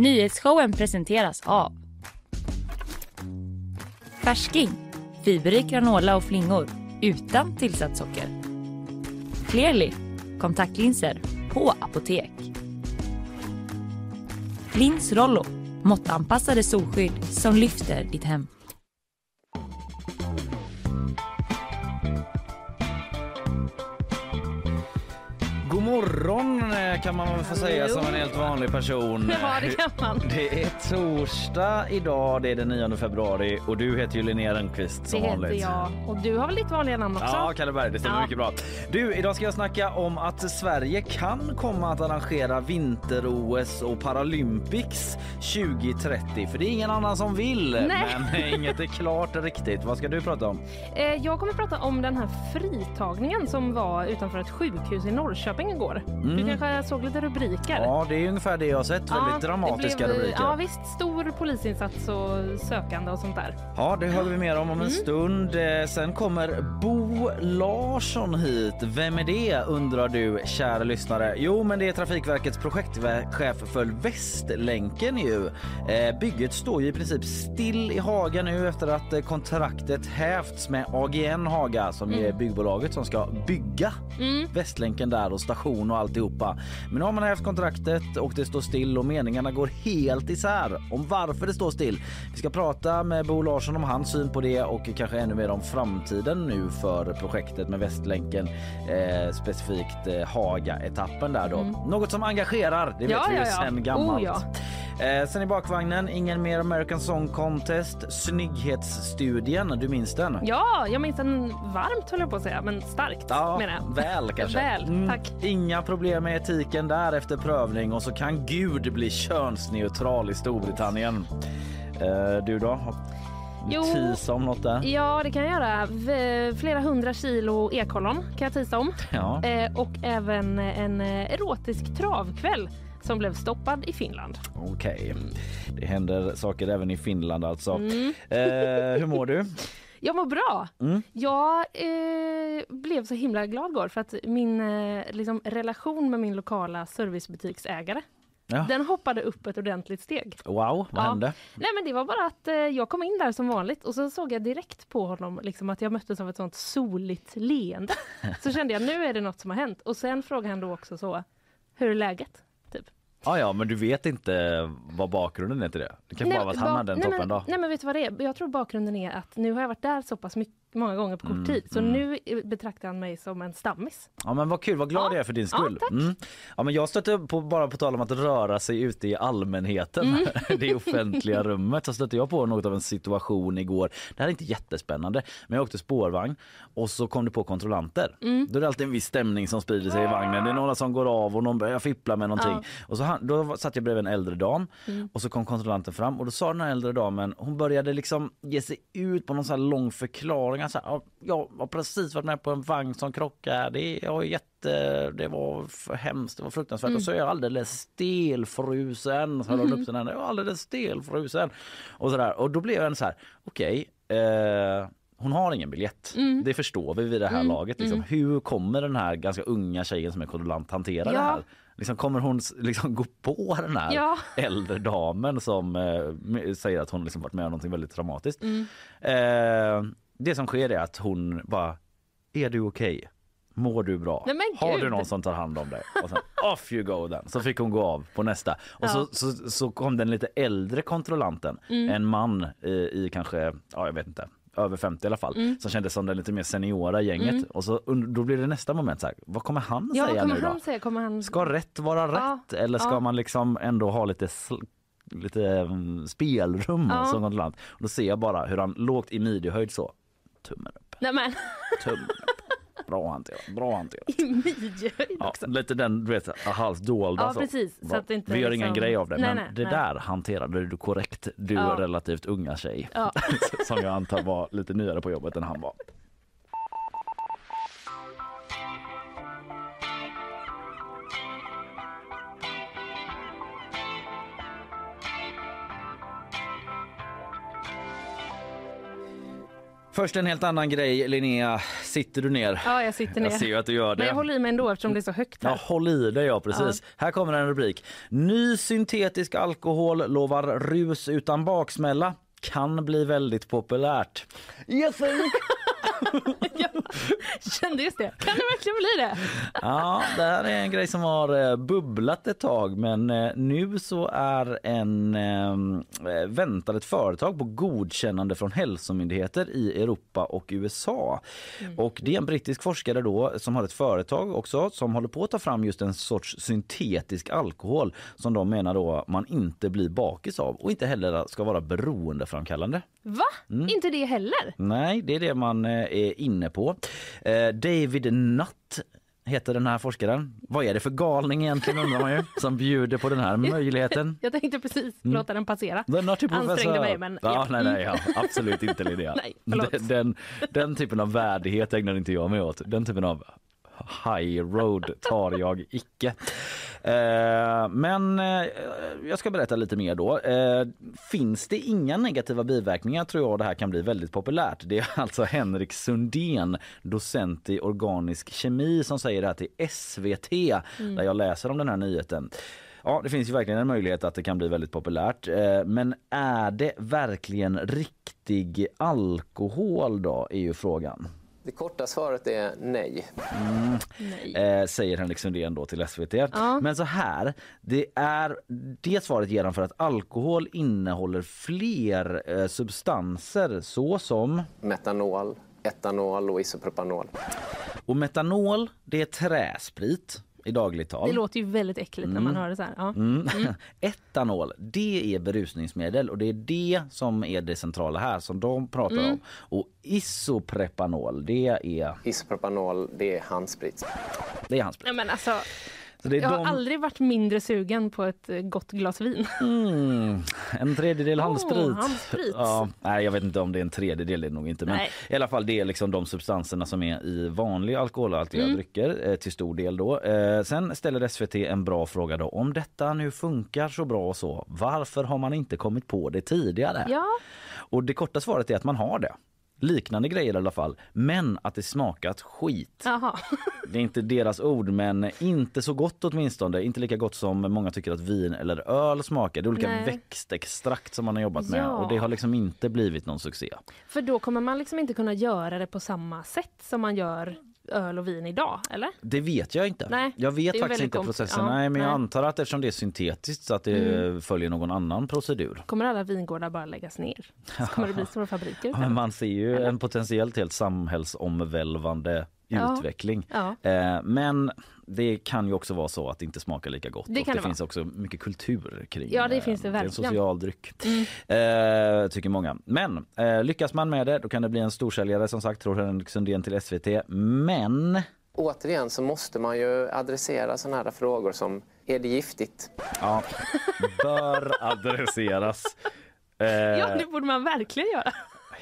Nyhetsshowen presenteras av Färsking, fiberrik granola och flingor utan tillsatt socker. Clearly, kontaktlinser på apotek. Lins Rollo, måttanpassade solskydd som lyfter ditt hem. Kan man väl få säga som en helt vanlig person. Ja, det kan man. Det är torsdag idag, det är den 9 februari och du heter ju Linnea Rönnqvist som Det heter vanligt. jag. Och du har väl lite vanliga namn också? Ja, Kalle Berg, det stämmer Ja. mycket bra. Du, idag ska jag snacka om att Sverige kan komma att arrangera vinter-OS och Paralympics 2030. För det är ingen annan som vill. Nej. Men inget är klart riktigt. Vad ska du prata om? Eh, Jag kommer prata om den här fritagningen som var utanför ett sjukhus i Norrköping igår. Du kanske såg lite rubriker? Mm. Ja, det är ungefär det jag har sett. Ja, Väldigt dramatiska blev, rubriker. Ja visst, stor polisinsats och sökande och sånt där. Ja, det hör vi mer om Mm. om en stund. Eh, Sen kommer Bo Larsson hit. Vem är det undrar du kära lyssnare? Jo, men det är Trafikverkets projektchef för Västlänken ju. Eh, Bygget står ju i princip still i Haga nu efter att eh, kontraktet hävts med AGN Haga som Mm. är byggbolaget som ska bygga Västlänken där och station och alltihopa. Men nu har man hävt kontraktet och det står still och meningarna går helt isär om varför det står still. Vi ska prata med Bo Larsson om hans syn på det och kanske ännu mer om framtiden nu för projektet med Västlänken, eh, specifikt eh, Haga-etappen där då. Något som engagerar, det vet Mm. Ja, vi ju ja, ja. sen gammalt. Oh, ja. Eh, sen i bakvagnen, ingen mer American Song Contest, snygghetsstudien, du minns den? Ja, jag minns den varmt höll jag på att säga, men starkt Ja, menar jag. väl kanske. Väl, tack. Inga problem med etiken där efter prövning och så kan Gud bli könsneutral i Storbritannien. Eh, du då? Jo. Tisa om något där? Ja, det kan jag göra. Flera hundra kilo ekollon kan jag tisa om. Ja. Eh, och även en erotisk travkväll som blev stoppad i Finland. Okej. Det händer saker även i Finland alltså. Mm. Eh, hur mår du? Jag mår bra. Mm. Jag eh, blev så himla glad igår för att min eh, liksom, relation med min lokala servicebutiksägare Ja. den hoppade upp ett ordentligt steg. Wow, vad Ja. hände? Nej men det var bara att eh, jag kom in där som vanligt och så såg jag direkt på honom liksom, att jag möttes av ett sånt soligt leende. Så kände jag nu är det något som har hänt och sen frågade han då också så, hur är läget? Ah, ja, men du vet inte vad bakgrunden är till det? Det kan bara vara att han ba- hade en nej, toppendag. Nej men vet du vad det är? Jag tror bakgrunden är att nu har jag varit där så pass mycket, många gånger på kort Mm, tid så nu eh, betraktar han mig som en stammis. Ja men vad kul, vad glad Ja. jag är för din Ja, skull. tack. Mm. Ja, men jag stötte på, bara på tal om att röra sig ute i allmänheten, Mm. det offentliga rummet, så stötte jag på något av en situation igår. Det här är inte jättespännande, men jag åkte spårvagn och så kom det på kontrollanter. Mm. Då är det alltid en viss stämning som sprider sig i vagnen. Det är några som går av och någon börjar fippla med någonting. Och så han, då satt jag bredvid en äldre dam Mm. och så kom kontrollanten fram och då sa den här äldre damen, hon började liksom ge sig ut på någon sån här lång förklaring. Så här, "Ja, jag har precis varit med på en vagn som krockade. Det, jag jätte, det var hemskt, det var fruktansvärt. Mm. Och så är jag alldeles stelfrusen. Så höll upp sin hand, jag är alldeles stelfrusen. Och, så där. och då blev jag så här, okej. eh, hon har ingen biljett. Mm. Det förstår vi vid det här laget. Liksom. Hur kommer den här ganska unga tjejen som är kontrollant hantera det Ja. här? Liksom, kommer hon liksom gå på den här Ja. äldre damen som eh, säger att hon liksom varit med om något väldigt traumatiskt? Mm. Eh, det som sker är att hon bara, är du okej? Mår du bra? Nej, Har du någon som tar hand om dig? Och sen off you go then. Så fick hon gå av på nästa. Och Ja. så, så, så kom den lite äldre kontrollanten, Mm. en man i, i kanske, ja jag vet inte, över 50 i alla fall, Mm. som kändes som den lite mer seniora gänget. Och så, då blir det nästa moment så här, vad kommer han Ja, säga kommer nu då? han säga? Kommer han... Ska rätt vara Ja, rätt eller ska ja. man liksom ändå ha lite sl- lite mm, spelrum Ja. som kontrollant? Och då ser jag bara hur han lågt i midjehöjd så tummen upp, Nej men, tummen upp. Bra hanterat, bra hanterat. i midjehöjd Ja, också. lite den du vet halsdolda Ja, precis, så att inte Vi gör ingen liksom- grej av det Nej, men nej, det nej. där hanterade du korrekt du Ja. relativt unga tjej. Ja. som jag antar var lite nyare på jobbet än han var. Först en helt annan grej, Linnea. Sitter du ner? Ja, jag sitter ner. Jag ser ju att du gör det. Men jag håller i mig ändå eftersom det är så högt här. Ja, håll i dig, ja precis. Här kommer en rubrik. Ny syntetisk alkohol lovar rus utan baksmälla. Kan bli väldigt populärt. Yes, jag kände just det. Kan det verkligen bli det? Ja, det här är en grej som har eh, bubblat ett tag men eh, nu så är en eh, väntar ett företag på godkännande från hälsomyndigheter i Europa och USA. Mm. Och det är en brittisk forskare då som har ett företag också som håller på att ta fram just en sorts syntetisk alkohol som de menar då man inte blir bakis av och inte heller ska vara beroendeframkallande. Va? Mm. Inte det heller? Nej, det är det man är inne på. Eh, David Nutt heter den här forskaren. Vad är det för galning egentligen undrar man ju som bjuder på den här möjligheten? Jag tänkte precis mm. låta den passera. Den Ansträngde mig men... Ja, nej, nej, ja, absolut inte Linnea. nej, den, den, den typen av värdighet ägnar inte jag mig åt. Den typen av high road tar jag icke. Eh, men eh, jag ska berätta lite mer då. Eh, finns det inga negativa biverkningar tror jag det här kan bli väldigt populärt. Det är alltså Henrik Sundén, docent i organisk kemi som säger det här till SVT mm. där jag läser om den här nyheten. Ja, det finns ju verkligen en möjlighet att det kan bli väldigt populärt. Men är det verkligen riktig alkohol då, är ju frågan. Det korta svaret är nej. Mm. nej. Eh, säger Henrik Sundén då till SVT. Ja. Men så här, det, är, det svaret ger han för att alkohol innehåller fler eh, substanser såsom metanol, etanol och isopropanol. Och metanol, det är träsprit i dagligt tal. Det låter ju väldigt äckligt mm. när man mm. hör det så här. Ja. Mm. Mm. Etanol, det är berusningsmedel och det är det som är det centrala här som de pratar mm. om. Och isoprepanol, det är... Isoprepanol, det är handsprit. Det är handsprit. Ja, men alltså jag har de... aldrig varit mindre sugen på ett eh, gott glas vin. Mm, en tredjedel handsprit. Oh, handsprit. Ja, nej, jag vet inte om det är en tredjedel, är nog inte. Men nej. i alla fall det är liksom de substanserna som är i vanliga alkoholhaltiga mm. drycker eh, till stor del då. Eh, sen ställer SVT en bra fråga då. Om detta nu funkar så bra och så, varför har man inte kommit på det tidigare? Ja. Och det korta svaret är att man har det liknande grejer i alla fall. Men att det smakat skit. Aha. Det är inte deras ord men inte så gott åtminstone. Inte lika gott som många tycker att vin eller öl smakar. Det är olika Nej. växtextrakt som man har jobbat med ja. och det har liksom inte blivit någon succé. För då kommer man liksom inte kunna göra det på samma sätt som man gör öl och vin idag, eller? Det vet jag inte. Nej, jag vet faktiskt inte processen. Ja, nej, men nej. jag antar att eftersom det är syntetiskt så att det mm. följer någon annan procedur. Kommer alla vingårdar bara läggas ner? Så kommer det bli stora fabriker? Ja, man ser ju eller? en potentiellt helt samhällsomvälvande utveckling. Ja. Eh, men det kan ju också vara så att det inte smakar lika gott. Det, och det, det finns också mycket kultur kring Ja, det finns det verkligen. Det är en social dryck, mm. eh, tycker många. Men eh, lyckas man med det, då kan det bli en storsäljare som sagt, tror Henrik Sundén till SVT. Men återigen så måste man ju adressera sådana här frågor som är det giftigt? Ja, bör adresseras. ja, det borde man verkligen göra.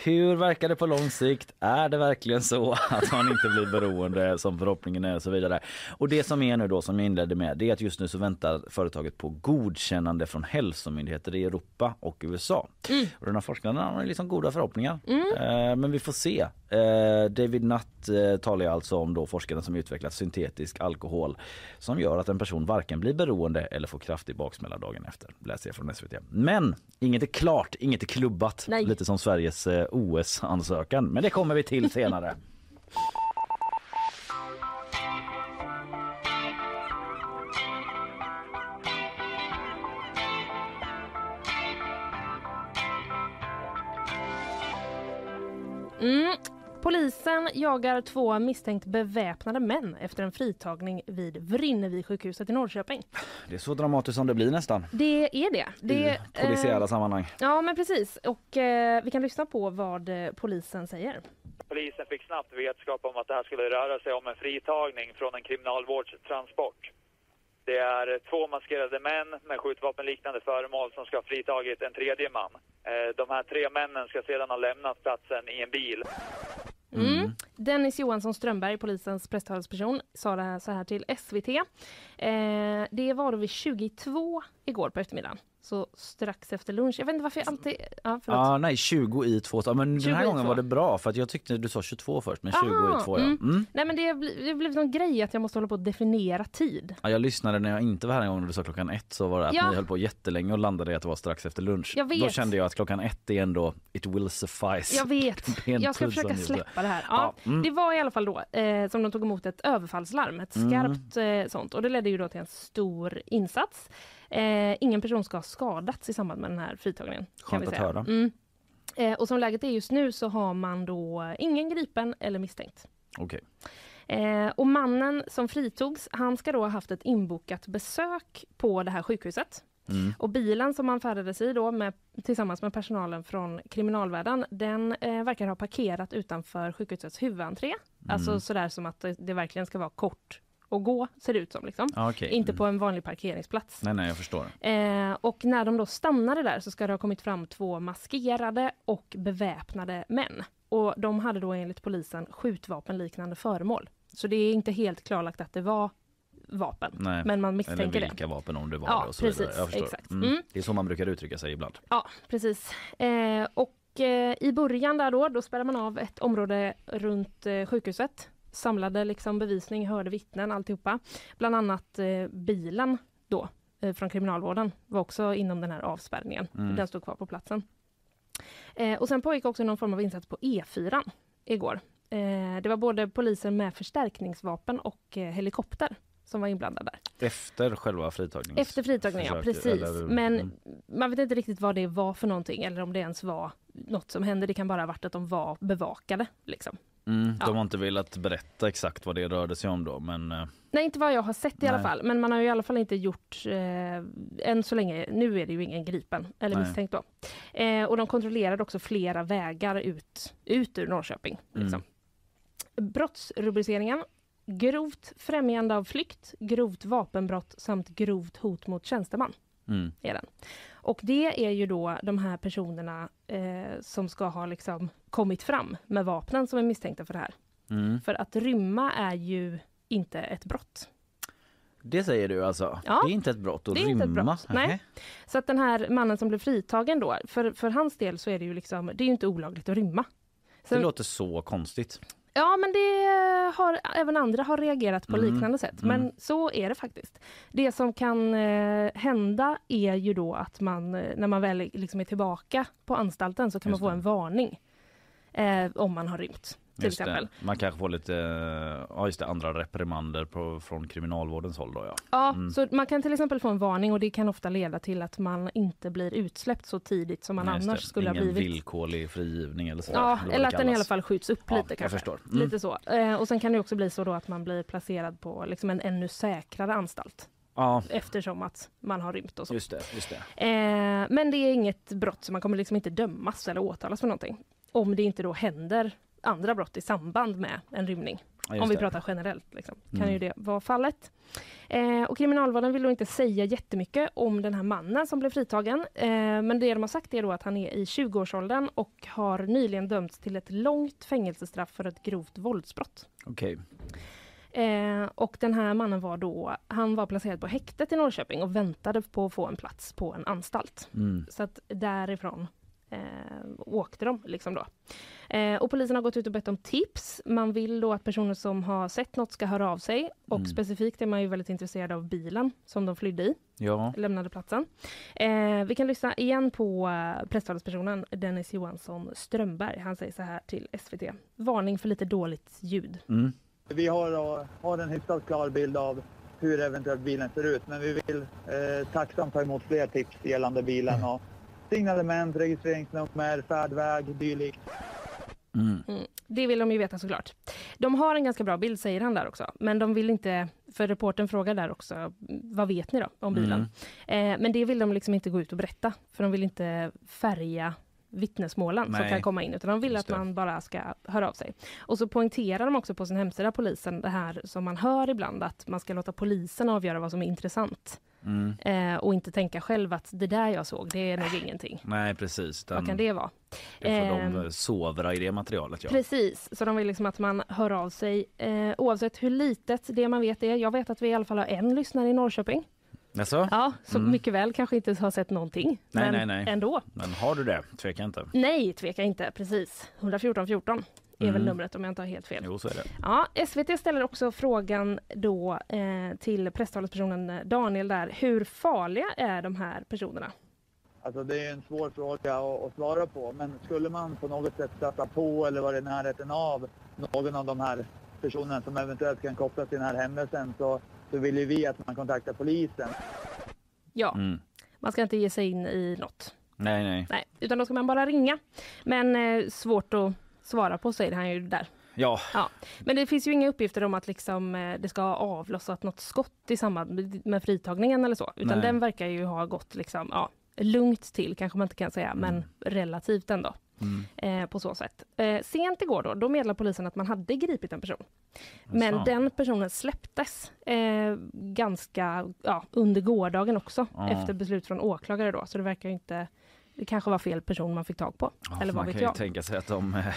Hur verkar det på lång sikt? Är det verkligen så att man inte blir beroende som förhoppningen är och så vidare? Och det som är nu då som jag inledde med det är att just nu så väntar företaget på godkännande från hälsomyndigheter i Europa och USA. Mm. Och den här forskaren har liksom goda förhoppningar. Mm. Eh, men vi får se. Eh, David Nutt eh, talar alltså om då forskaren som utvecklat syntetisk alkohol som gör att en person varken blir beroende eller får kraftig baksmälla dagen efter. Läser jag från SVT. Men inget är klart, inget är klubbat. Nej. Lite som Sveriges eh, OS-ansökan. Men det kommer vi till senare. Mm. Polisen jagar två misstänkt beväpnade män efter en fritagning vid Vrinnevi-sjukhuset i Norrköping. Det är så dramatiskt som det blir nästan. Det är det. det I polisiära eh, sammanhang. Ja, men precis. Och eh, vi kan lyssna på vad eh, polisen säger. Polisen fick snabbt vetskap om att det här skulle röra sig om en fritagning från en kriminalvårdstransport. Det är två maskerade män med skjutvapenliknande föremål som ska ha fritagit en tredje man. Eh, de här tre männen ska sedan ha lämnat platsen i en bil. Mm. mm. Dennis Johansson Strömberg, polisens presstalesperson, sa det här så här till SVT. Eh, det var då vid 22 igår på eftermiddagen så strax efter lunch. Jag vet inte varför jag alltid... Ja, ah, nej, 20 i 2. Men den här gången var det bra för att jag tyckte du sa 22 först, men 20 Aha, i 2 ja. Mm. Mm. Nej men det har blivit någon grej att jag måste hålla på att definiera tid. Ja, jag lyssnade när jag inte var här en gång när du sa klockan ett så var det att ja. ni höll på jättelänge och landade i att det var strax efter lunch. Jag vet. Då kände jag att klockan ett är ändå it will suffice. Jag vet. jag ska försöka släppa det här. Ja, ja. Mm. Det var i alla fall då eh, som de tog emot ett överfallslarm, ett mm. skarpt eh, sånt och det ledde ju då till en stor insats. Eh, ingen person ska ha skadats i samband med den här fritagningen. Skönt att höra. Mm. Eh, och som läget är just nu så har man då ingen gripen eller misstänkt. Okay. Eh, och mannen som fritogs, han ska då ha haft ett inbokat besök på det här sjukhuset. Mm. Och bilen som han färdades i då med, tillsammans med personalen från kriminalvärden, den eh, verkar ha parkerat utanför sjukhusets huvudentré. Mm. Alltså sådär som att det, det verkligen ska vara kort att gå, ser det ut som. Liksom. Ah, okay. Inte på en vanlig parkeringsplats. Nej, nej, jag förstår. Eh, och när de då stannade där så ska det ha kommit fram två maskerade och beväpnade män. Och de hade då enligt polisen skjutvapenliknande föremål. Så det är inte helt klarlagt att det var vapen. Nej. Men man misstänker Eller vilka det. vapen om det var ja, det och så precis, vidare. Jag exakt. Mm. Mm. Det är så man brukar uttrycka sig ibland. Ja, precis. Eh, och eh, i början där då, då spärrar man av ett område runt eh, sjukhuset samlade liksom bevisning, hörde vittnen, alltihopa. Bland annat eh, bilen då eh, från kriminalvården var också inom den här avspärrningen. Mm. Den stod kvar på platsen. Eh, och sen pågick också någon form av insats på E4 igår. Eh, det var både poliser med förstärkningsvapen och eh, helikopter som var inblandade där. Efter själva fritagningen? Efter fritagningen, ja precis. Eller, Men mm. man vet inte riktigt vad det var för någonting eller om det ens var något som hände. Det kan bara ha varit att de var bevakade. Liksom. Mm, ja. De har inte velat berätta exakt vad det rörde sig om då men eh, Nej inte vad jag har sett i Nej. alla fall men man har ju i alla fall inte gjort eh, än så länge, nu är det ju ingen gripen eller Nej. misstänkt då. Eh, och de kontrollerade också flera vägar ut, ut ur Norrköping. Mm. Liksom. Mm. Brottsrubriceringen grovt främjande av flykt, grovt vapenbrott samt grovt hot mot tjänsteman. Mm. Är den. Och det är ju då de här personerna eh, som ska ha liksom kommit fram med vapnen som är misstänkta för det här. Mm. För att rymma är ju inte ett brott. Det säger du alltså? Ja, det är inte ett brott att det är rymma? Inte ett brott. Nej. Så att den här mannen som blev fritagen då, för, för hans del så är det ju liksom, det är inte olagligt att rymma. Sen, det låter så konstigt. Ja, men det har även andra har reagerat på mm. liknande sätt. Men mm. så är det faktiskt. Det som kan eh, hända är ju då att man, eh, när man väl liksom är tillbaka på anstalten så kan just man få en varning eh, om man har rymt till exempel. Man kanske får lite ja, just det, andra reprimander på, från kriminalvårdens håll. Då, ja, ja mm. så man kan till exempel få en varning och det kan ofta leda till att man inte blir utsläppt så tidigt som man Nej, annars skulle Ingen ha blivit. villkorlig frigivning eller så. Ja, eller att den i alla fall skjuts upp ja, lite kanske. Mm. Lite så. Eh, och sen kan det också bli så då att man blir placerad på liksom en ännu säkrare anstalt. Ja. Eftersom att man har rymt och så. Just det, just det. Eh, men det är inget brott så man kommer liksom inte dömas eller åtalas för någonting. Om det inte då händer andra brott i samband med en rymning. Ja, Om vi pratar generellt liksom, kan mm. ju det vara fallet. Eh, och kriminalvården vill då inte säga jättemycket om den här mannen som blev fritagen. Eh, men det de har sagt är då att han är i 20-årsåldern och har nyligen dömts till ett långt fängelsestraff för ett grovt våldsbrott. Okay. Eh, och den här mannen var då, han var placerad på häktet i Norrköping och väntade på att få en plats på en anstalt. Mm. Så att därifrån eh, åkte de liksom då. Eh, och polisen har gått ut och bett om tips. Man vill då att personer som har sett något ska höra av sig. Och mm. specifikt är man ju väldigt intresserad av bilen som de flydde i. Ja. Lämnade platsen. Eh, vi kan lyssna igen på uh, presstalespersonen Dennis Johansson Strömberg. Han säger så här till SVT. Varning för lite dåligt ljud. Mm. Vi har, har en hyfsat klar bild av hur eventuellt bilen ser ut. Men vi vill eh, tacksamt ta emot fler tips gällande bilen. Mm. Signalement, registreringsnummer, färdväg, dylikt. Mm. Mm. Det vill de ju veta såklart. De har en ganska bra bild säger han där också, men de vill inte, för reporten frågar där också, vad vet ni då om bilen? Mm. Eh, men det vill de liksom inte gå ut och berätta, för de vill inte färga vittnesmålen som Nej. kan komma in utan de vill att man bara ska höra av sig. Och så poängterar de också på sin hemsida, polisen, det här som man hör ibland att man ska låta polisen avgöra vad som är intressant. Mm. Eh, och inte tänka själv att det där jag såg, det är nog ingenting. Nej precis. Den, Vad kan det vara? det får Ehm, de sovra i det materialet. Ja. Precis, så de vill liksom att man hör av sig eh, oavsett hur litet det man vet är. Jag vet att vi i alla fall har en lyssnare i Norrköping. Jaså? Ja, som Mm. mycket väl kanske inte har sett någonting. Nej, men nej, nej. ändå. Men har du det? Tveka inte. Nej, tveka inte. Precis. 114 14 är väl Mm. numret om jag inte har helt fel. Jo så är det. Ja, SVT ställer också frågan då eh, till presstalespersonen Daniel där. Hur farliga är de här personerna? Alltså det är en svår fråga att, att svara på. Men skulle man på något sätt stöta på eller vara i närheten av någon av de här personerna som eventuellt kan kopplas till den här händelsen så, så vill ju vi att man kontaktar polisen. Ja, Mm. man ska inte ge sig in i något. Nej nej. Nej, utan då ska man bara ringa. Men eh, svårt att svara på säger han ju där. Ja. Ja. Men det finns ju inga uppgifter om att liksom, eh, det ska ha avlossat något skott i samband med- fritagningen eller så. Utan Nej. den verkar ju ha gått liksom, ja, lugnt till, kanske man inte kan säga, men relativt ändå. Mm. Eh, på så sätt. Eh, sent igår då, då meddelade polisen att man hade gripit en person. Men den personen släpptes eh, ganska ja, under gårdagen också Ja. efter beslut från åklagare då. Så det verkar ju inte, det kanske var fel person man fick tag på. Ja, eller vad man vet kan ju jag. tänka sig att de eh,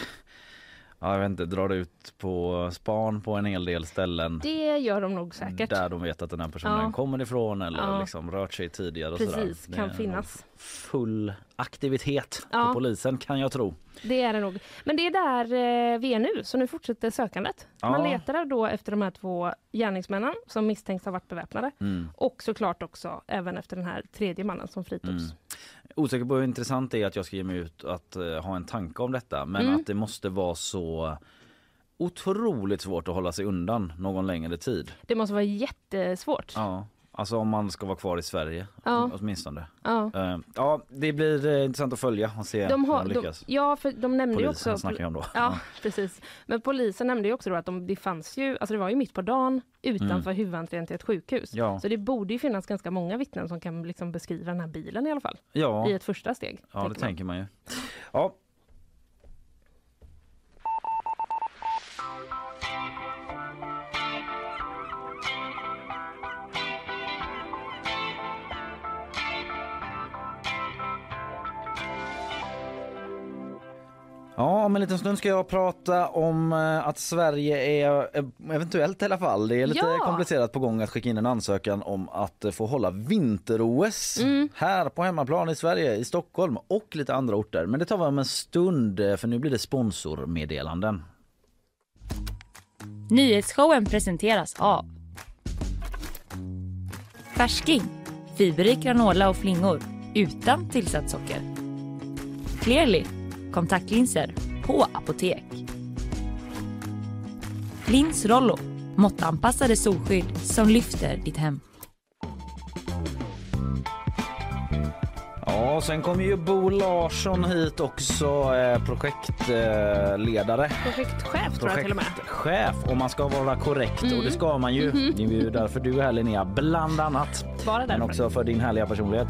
ja, jag vet inte, drar ut på span på en hel del ställen. Det gör de nog säkert. Där de vet att den här personen Ja. kommer ifrån eller Ja. liksom rört sig tidigare. Och Precis, sådär. kan finnas. Full aktivitet Ja. på polisen kan jag tro. Det är det nog. Men det är där eh, vi är nu, så nu fortsätter sökandet. Man Ja. letar då efter de här två gärningsmännen som misstänks ha varit beväpnade. Mm. Och såklart också även efter den här tredje mannen som fritogs. Mm. Osäker på hur intressant det är att jag ska ge mig ut att eh, ha en tanke om detta men Mm. att det måste vara så otroligt svårt att hålla sig undan någon längre tid. Det måste vara jättesvårt. Ja, alltså om man ska vara kvar i Sverige Ja. åtminstone. Ja. Eh, ja, det blir eh, intressant att följa och se De hur har, de de, lyckas. ja, för de nämnde ju Polisen också... snackar jag om då. Ja, precis. Men polisen nämnde ju också då att de, det fanns ju, alltså det var ju mitt på dagen utanför huvudentrén till ett sjukhus. Mm. Ja. Så det borde ju finnas ganska många vittnen som kan liksom beskriva den här bilen i alla fall. Ja, I ett första steg. ja det tänker man. tänker man ju. Ja, Ja, om en liten stund ska jag prata om eh, att Sverige är, eh, eventuellt i alla fall, det är lite Ja. komplicerat på gång att skicka in en ansökan om att eh, få hålla vinter-OS Mm. här på hemmaplan i Sverige, i Stockholm och lite andra orter. Men det tar vi om en stund för nu blir det sponsormeddelanden. Nyhetsshowen presenteras av Färsking, fiberrik granola och flingor utan tillsatt socker. Clearly, kontaktlinser på apotek. Lins Rollo, måttanpassade solskydd som lyfter ditt hem. Ja, sen kommer ju Bo Larsson hit också, eh, projektledare. Projektchef tror jag till och med. Chef om man ska vara korrekt och det ska man ju. Det är ju därför du är här Linnea, bland annat. Bara Men också för din härliga personlighet.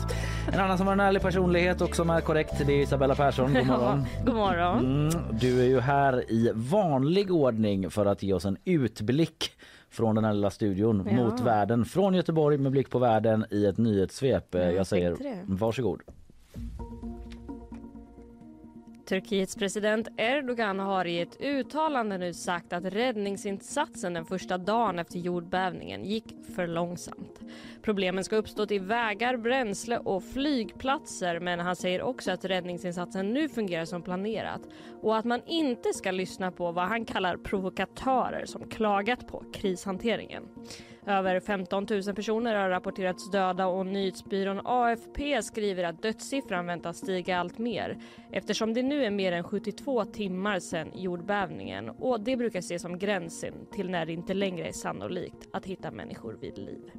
En annan som har en härlig personlighet och som är korrekt det är Isabella Persson. God morgon. Ja, god morgon. Mm, du är ju här i vanlig ordning för att ge oss en utblick från den här lilla studion Ja. mot världen. Från Göteborg med blick på världen i ett nyhetssvep. Eh, jag säger varsågod. Turkiets president Erdogan har i ett uttalande nu sagt att räddningsinsatsen den första dagen efter jordbävningen gick för långsamt. Problemen ska ha uppstått i vägar, bränsle och flygplatser men han säger också att räddningsinsatsen nu fungerar som planerat och att man inte ska lyssna på vad han kallar provokatörer som klagat på krishanteringen. Över 15 000 personer har rapporterats döda och nyhetsbyrån AFP skriver att dödssiffran väntas stiga allt mer eftersom det nu är mer än 72 timmar sedan jordbävningen och det brukar ses som gränsen till när det inte längre är sannolikt att hitta människor vid liv.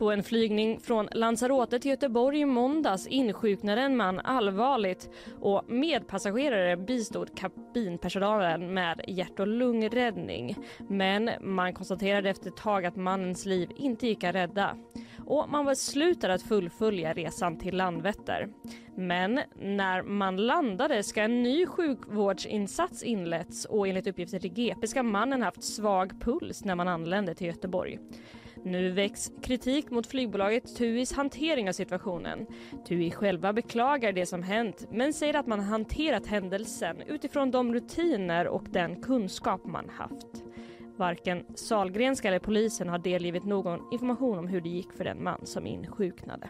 På en flygning från Lanzarote till Göteborg i måndags insjuknade en man allvarligt och medpassagerare bistod kabinpersonalen med hjärt och lungräddning. Men man konstaterade efter ett tag att mannens liv inte gick att rädda. och man beslutade att fullfölja resan till Landvetter. Men när man landade ska en ny sjukvårdsinsats inletts och enligt uppgifter till GP ska mannen haft svag puls när man anlände till Göteborg. Nu väcks kritik mot flygbolaget TUIs hantering av situationen. TUI själva beklagar det som hänt men säger att man hanterat händelsen utifrån de rutiner och den kunskap man haft. Varken Salgrenska eller polisen har delgivit någon information om hur det gick för den man som insjuknade.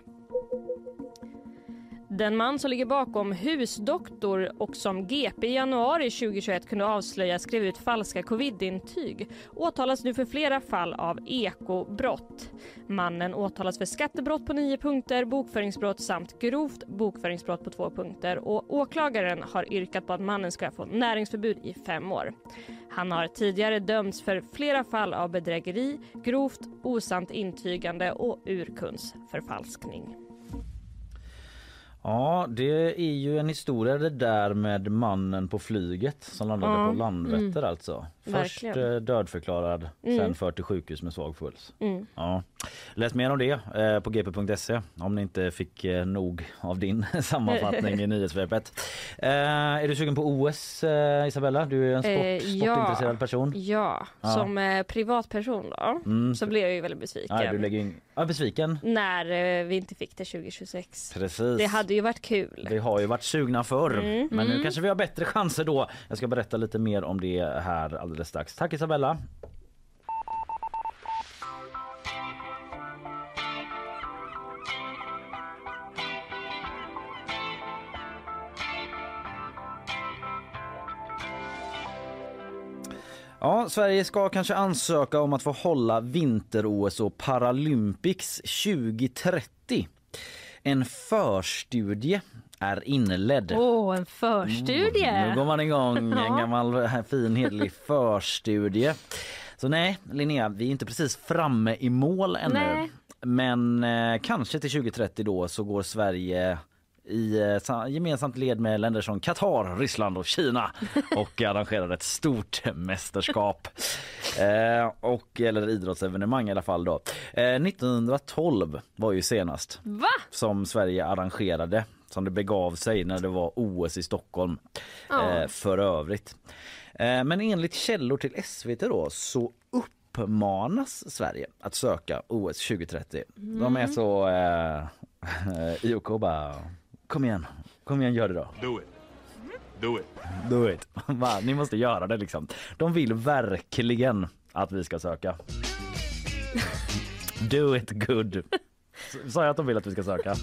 Den man som ligger bakom Husdoktor och som GP i januari 2021 kunde avslöja skrev ut falska covidintyg åtalas nu för flera fall av ekobrott. Mannen åtalas för skattebrott på nio punkter, bokföringsbrott samt grovt bokföringsbrott på två punkter och åklagaren har yrkat på att mannen ska få näringsförbud i fem år. Han har tidigare dömts för flera fall av bedrägeri, grovt osant intygande och urkundsförfalskning. Ja, det är ju en historia det där med mannen på flyget som landade Ja, på Landvetter mm. alltså. Först Verkligen. eh, dödförklarad, Mm. sen förd till sjukhus med svag puls. Mm. Ja. Läs mer om det eh, på gp.se om ni inte fick eh, nog av din sammanfattning i nyhetssvepet. Eh, är du sugen på OS Isabella? Du är en sport, Eh, ja. sportintresserad person. Ja, Ja. som eh, privatperson då Mm. så blev jag ju väldigt besviken. Ja, du lägger in... ja, besviken. När vi inte fick det 2026. Precis. Det hade ju varit kul. Vi har ju varit sugna förr, Mm. men nu Mm. kanske vi har bättre chanser då. Jag ska berätta lite mer om det här alldeles strax. Tack Isabella! Ja, Sverige ska kanske ansöka om att få hålla vinter-OS och Paralympics 2030. En förstudie är inledd. Åh, en förstudie! Mm, nu går man igång, en gammal eh, fin hederlig förstudie. Så nej, Linnea, vi är inte precis framme i mål ännu. Nej. Men eh, kanske till 2030 då så går Sverige i eh, sa- gemensamt led med länder som Qatar, Ryssland och Kina och arrangerar ett stort mästerskap. Eh, och, eller idrottsevenemang i alla fall då. Eh, 1912 var ju senast Va? som Sverige arrangerade som det begav sig när det var OS i Stockholm eh, för övrigt. Eh, men enligt källor till SVT då så uppmanas Sverige att söka OS 2030. De är så eh, IOK bara kom igen, kom igen gör det då. Do it. Do it. Do it. Va, Ni måste göra det liksom. De vill verkligen att vi ska söka. Do it good. Sa jag att de vill att vi ska söka?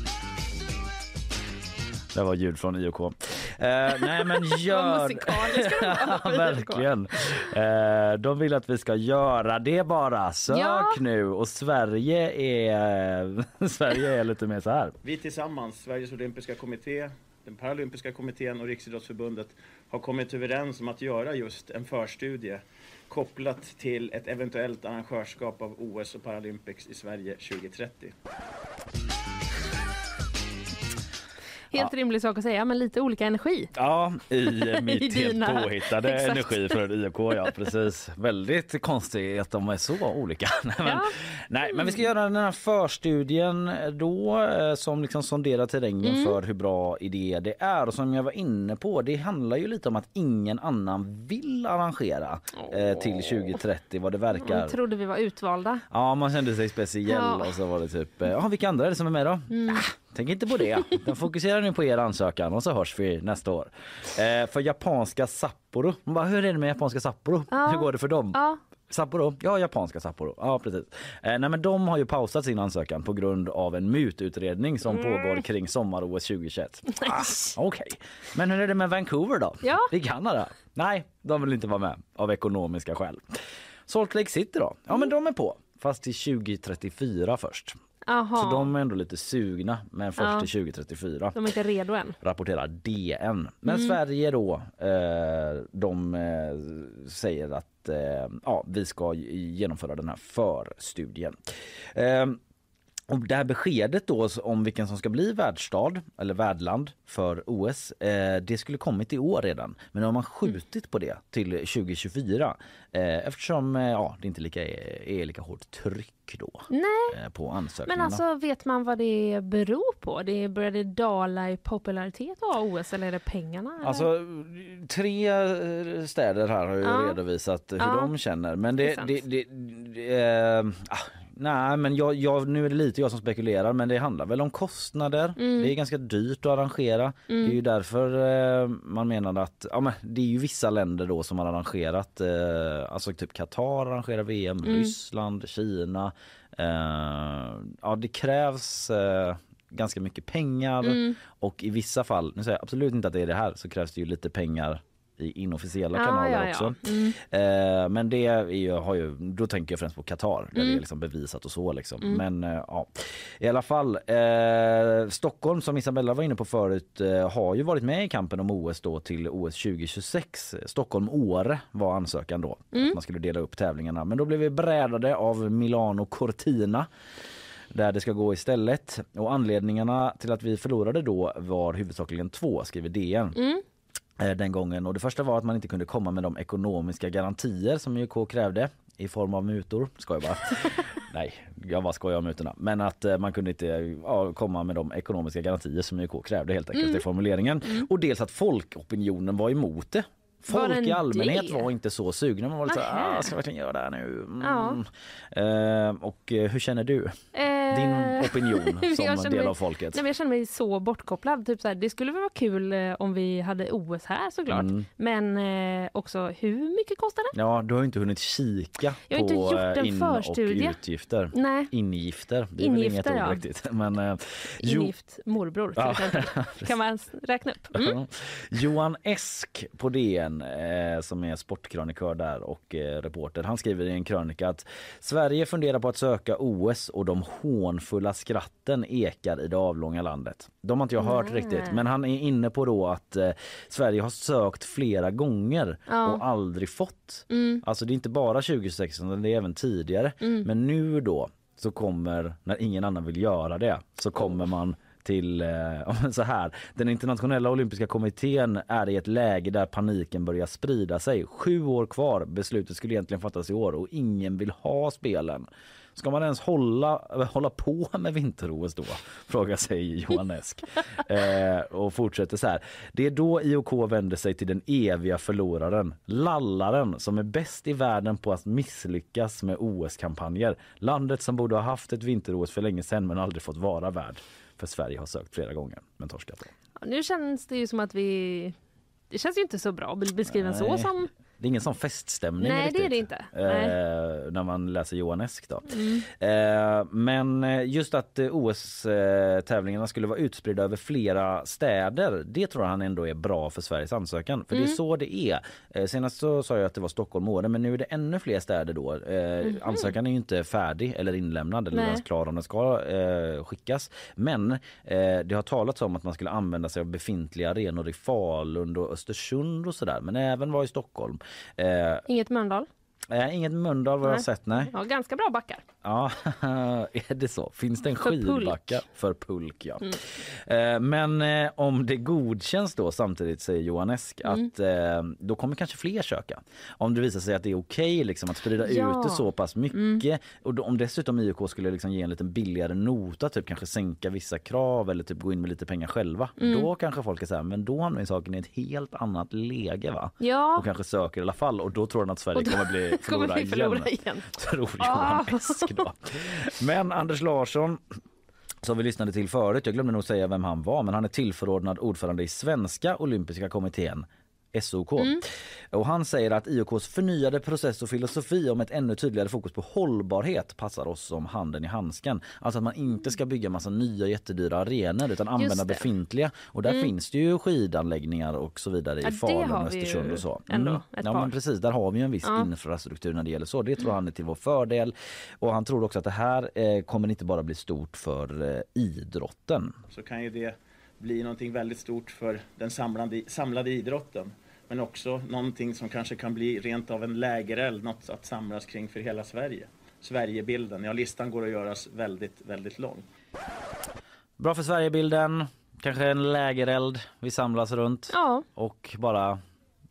Det var ljud från IOK. Eh, nej men gör... musikaliska de var Ja, verkligen. Eh, de vill att vi ska göra det bara. Sök Ja. nu. Och Sverige är, Sverige är lite mer så här. Vi tillsammans, Sveriges olympiska kommitté, den paralympiska kommittén och Riksidrottsförbundet har kommit överens om att göra just en förstudie kopplat till ett eventuellt arrangörskap av OS och Paralympics i Sverige 2030. Helt rimlig sak att säga, men lite olika energi. Ja, i mitt I helt dina. påhittade Exakt. energi för IOK. Ja, precis. Väldigt konstigt att de är så olika. Nej, men, Ja. nej, men vi ska göra den här förstudien då eh, som liksom sonderar terrängen Mm. för hur bra idé det är. Och som jag var inne på, det handlar ju lite om att ingen annan vill arrangera eh, till 2030 vad det verkar. Jag trodde vi var utvalda. Ja, man kände sig speciell Ja. och så var det typ, eh, ja vilka andra är det som är med då? Mm. Ah, tänk inte på det. Den fokuserar nu på er ansökan och så hörs vi nästa år. Eh, för japanska Sapporo, Man bara, hur är det med japanska Sapporo? Ja. Hur går det för dem? Ja, Sapporo? Ja, japanska Sapporo. Ja, precis. Eh, nej, men de har ju pausat sin ansökan på grund av en mututredning som Mm. pågår kring sommar-OS 2021. Ah, Okej, men hur är det med Vancouver då? Ja. I Kanada? Nej, de vill inte vara med av ekonomiska skäl. Salt Lake City då? Ja, men de är på. Fast till 2034 först. Aha. Så de är ändå lite sugna, men först Ja. till 2034 De är inte redo än. rapporterar DN. Men Mm. Sverige då, eh, de eh, säger att eh, ja, vi ska genomföra den här förstudien. Eh, och det här beskedet då om vilken som ska bli världsstad eller värdland för OS, eh, det skulle kommit i år redan. Men nu har man skjutit på det till 2024 eh, eftersom eh, ja, det inte lika, är lika hårt tryck då Nej. Eh, på ansökningarna. Men alltså vet man vad det beror på? Det började dala i popularitet av OS eller är det pengarna? Eller? Alltså tre eh, städer här har ju Ja. redovisat hur Ja. de känner men Det det, det, det, det eh, ah, Nej men jag, jag, nu är det lite jag som spekulerar men det handlar väl om kostnader. Mm. Det är ganska dyrt att arrangera. Det är ju därför eh, man menar att ja, men det är ju vissa länder då som har arrangerat eh, alltså typ Qatar arrangerar VM, Mm. Ryssland, Kina. Eh, ja det krävs eh, ganska mycket pengar Mm. och i vissa fall, nu säger jag absolut inte att det är det här, så krävs det ju lite pengar i inofficiella Ja, kanaler ja, ja. också. Mm. Eh, men det är ju, har ju, då tänker jag främst på Qatar där Mm. det är liksom bevisat och så liksom. Mm. Men eh, ja, i alla fall. Eh, Stockholm som Isabella var inne på förut eh, har ju varit med i kampen om OS då till OS 2026. Stockholm-Åre var ansökan då. Mm. Att man skulle dela upp tävlingarna. Men då blev vi brädade av Milano Cortina där det ska gå istället. Och anledningarna till att vi förlorade då var huvudsakligen två, skriver DN Mm. Eh, den gången. Och det första var att man inte kunde komma med de ekonomiska garantier som UK krävde i form av mutor. Ska jag bara. Nej, jag bara skojar om mutorna. Men att eh, man kunde inte ja, komma med de ekonomiska garantier som UK krävde helt enkelt Mm. i formuleringen. Och dels att folkopinionen var emot det. Folk i allmänhet det? var inte så sugna. Man var lite så här, Nähä. ah, ska jag verkligen göra det här nu? Mm. Ja. Eh, och hur känner du? Din Eh, opinion jag som del mig- av folket? Nej, men jag känner mig så bortkopplad. Typ så här, det skulle vara kul eh, om vi hade OS här såklart. Mm. Men eh, också hur mycket kostar det? Ja, du har ju inte hunnit kika Jag har inte på gjort eh, en in förstudie. och utgifter. Nej, Ingifter, det är väl inget Ingifter, ja. riktigt. Men, eh, jo- ingift morbror till Ja, exempel. Kan man räkna upp? Mm. Johan Esk på DN eh, som är sportkrönikör där och eh, reporter. Han skriver i en krönika att Sverige funderar på att söka OS och de hånfulla skratten ekar i det avlånga landet. De har inte jag hört Nej. riktigt men han är inne på då att eh, Sverige har sökt flera gånger Ja. och aldrig fått. Mm. Alltså det är inte bara 2016 utan det är även tidigare. Mm. Men nu då så kommer, när ingen annan vill göra det, så kommer man till eh, så här. Den internationella olympiska kommittén är i ett läge där paniken börjar sprida sig. Sju år kvar. Beslutet skulle egentligen fattas i år och ingen vill ha spelen. Ska man ens hålla, hålla på med vinter-OS då? Frågar sig Johan Esk. Eh, och fortsätter så här. Det är då IOK vänder sig till den eviga förloraren. Lallaren som är bäst i världen på att misslyckas med OS-kampanjer. Landet som borde ha haft ett vinter-OS för länge sedan men aldrig fått vara värd. För Sverige har sökt flera gånger men torskat. Ja, Nu känns det ju som att vi... Det känns ju inte så bra att bli beskriven så Nej. som... Det är ingen sån feststämning Nej, riktigt. det är det inte. Eh, när man läser Johan Esk då. Mm. Eh, men eh, just att eh, OS-tävlingarna skulle vara utspridda över flera städer, det tror han ändå är bra för Sveriges ansökan. För det Mm. är så det är. Eh, senast så sa jag att det var Stockholm och Åre, men nu är det ännu fler städer då. Eh, Mhm. Ansökan är ju inte färdig eller inlämnad eller ens klar om den ska eh, skickas. Men eh, det har talats om att man skulle använda sig av befintliga arenor i Falun och Östersund och sådär. Men även var i Stockholm. Eh, Inget Mölndal? Eh, inget Mölndal vad jag har sett, nej. Ja, ganska bra backar. Ja, är det så? Finns det en För pulk. skidbacka för pulk? Ja. Mm. Eh, Men eh, om det godkänns då samtidigt säger Johan Esk Mm. att eh, då kommer kanske fler söka. Om det visar sig att det är okej liksom, att sprida Ja. ut det så pass mycket Mm. och då, om dessutom IOK skulle liksom ge en lite billigare nota, typ kanske sänka vissa krav eller typ gå in med lite pengar själva. Mm. Då kanske folk är så här, men då hamnar saken i ett helt annat läge va? Ja, Och kanske söker i alla fall och då tror han att Sverige då kommer bli kommer vi förlora igen. Tror Ah. Johan Esk då. Men Anders Larsson som vi lyssnade till förut, jag glömde nog säga vem han var, men han är tillförordnad ordförande i Svenska olympiska kommittén. SOK. Mm. Och han säger att IOKs förnyade process och filosofi om ett ännu tydligare fokus på hållbarhet passar oss som handen i handsken. Alltså att man inte ska bygga massa nya jättedyra arenor utan använda befintliga. Och där Mm. finns det ju skidanläggningar och så vidare Ja, i det Falun, Östersund och så. ändå, ett ja men precis, där har vi ju en viss Ja. infrastruktur när det gäller så. Det tror han är till vår fördel. Och han tror också att det här eh, kommer inte bara bli stort för eh, idrotten. så kan ju det bli någonting väldigt stort för den samlade, samlade idrotten. Men också någonting som kanske kan bli rent av en lägereld, något att samlas kring för hela Sverige. Sverigebilden. Ja, listan går att göras väldigt, väldigt lång. Bra för Sverigebilden, kanske en lägereld vi samlas runt Ja, och bara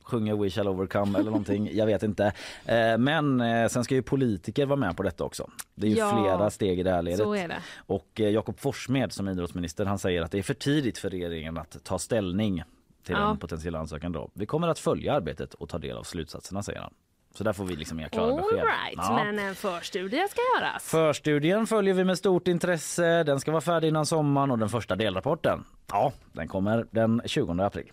sjunger We shall overcome eller någonting. Jag vet inte. Eh, Men eh, sen ska ju politiker vara med på detta också. Det är ju Ja, flera steg i det här ledet. så är det. Och eh, Jakob Forssmed som idrottsminister han säger att det är för tidigt för regeringen att ta ställning till Ja. en potentiell ansökan. Då. Vi kommer att följa arbetet och ta del av slutsatserna säger han. Så där får vi liksom inga klara All besked. right, Ja. men en förstudie ska göras. Förstudien följer vi med stort intresse. Den ska vara färdig innan sommaren och den första delrapporten, ja, den kommer den 20 april.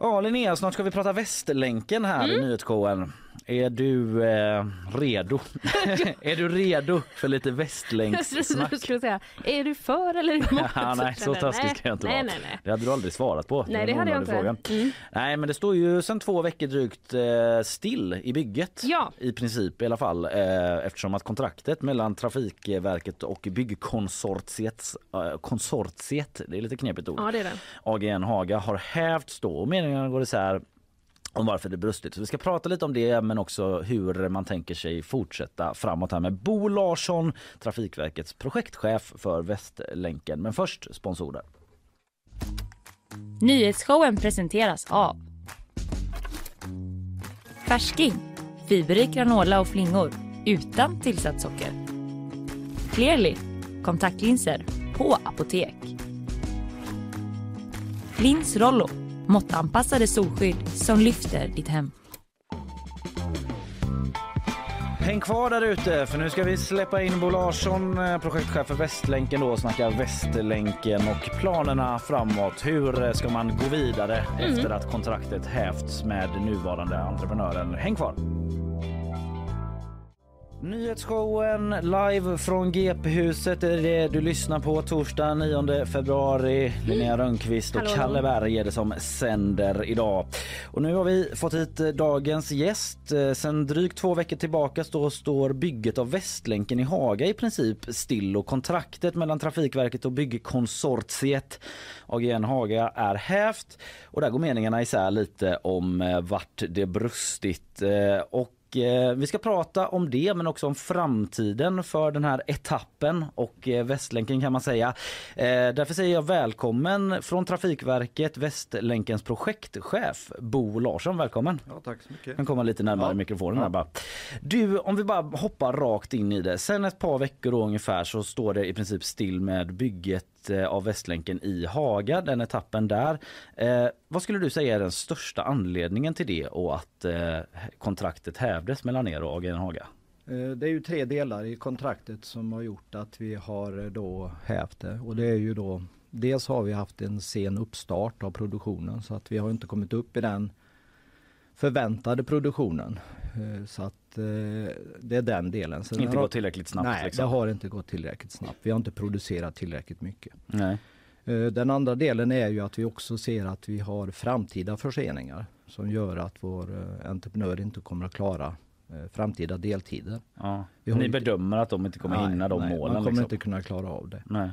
Ja Linnea, snart ska vi prata Västlänken här i nyhetsshowen. Är du eh, redo? är du redo för lite Västlänkssnack? Du skulle säga, är du för eller emot? Ja, nej, så taskig ska jag inte nej, vara. Nej, nej. Det hade du aldrig svarat på. Nej, det en hade jag inte. Mm. Nej, men det står ju sedan två veckor drygt eh, still i bygget. Ja. I princip i alla fall. Eh, eftersom att kontraktet mellan Trafikverket och byggkonsortiet, eh, konsortiet, det är lite knepigt ord, Ja, det är det. AGN Haga har hävts då och meningarna går isär om varför det brustit. Så vi ska prata lite om det men också hur man tänker sig fortsätta framåt här med Bo Larsson, Trafikverkets projektchef för Västlänken. Men först sponsorer. Nyhetsshowen presenteras av Färsking, fiberrik granola och flingor utan tillsatt socker. Clearly, kontaktlinser på apotek. Lins Rollo, måttanpassade solskydd som lyfter ditt hem. Häng kvar där ute för nu ska vi släppa in Bo Larsson, eh, projektchef för Västlänken då och snacka Västlänken och planerna framåt. Hur eh, ska man gå vidare efter att kontraktet hävts med nuvarande entreprenören? Häng kvar! Nyhetsshowen live från GP-huset är det du lyssnar på torsdag 9 februari. Linnea Rönnqvist och Hallå. Kalle Berg är det som sänder idag. Och nu har vi fått hit eh, dagens gäst. Eh, Sen drygt två veckor tillbaka står bygget av Västlänken i Haga i princip still och kontraktet mellan Trafikverket och byggkonsortiet AGN Haga är hävt och där går meningarna isär lite om eh, vart det brustit eh, och eh, vi ska prata om det men också om framtiden för den här etappen och eh, Västlänken kan man säga. Eh, Därför säger jag välkommen från Trafikverket Västlänkens projektchef Bo Larsson. Välkommen! Ja, tack så mycket. kan komma lite närmare Ja. mikrofonen här bara. Du, om vi bara hoppar rakt in i det. Sen ett par veckor ungefär så står det i princip still med bygget av Västlänken i Haga, den etappen där. Eh, vad skulle du säga är den största anledningen till det och att eh, kontraktet hävdes mellan er och AGN Haga? Eh, det är ju tre delar i kontraktet som har gjort att vi har eh, då hävt det. Och det är ju då Dels har vi haft en sen uppstart av produktionen så att vi har inte kommit upp i den förväntade produktionen. Eh, Så att eh, det är den delen. Sen Inte har- gått tillräckligt snabbt Nej, liksom. det har inte gått tillräckligt snabbt. Vi har inte producerat tillräckligt mycket. Nej. Eh, Den andra delen är ju att vi också ser att vi har framtida förseningar som gör att vår entreprenör inte kommer att klara framtida deltider. Ja. Ni bedömer att de inte kommer Nej, hinna de nej, målen? Man kommer liksom. inte kunna klara av det. Nej.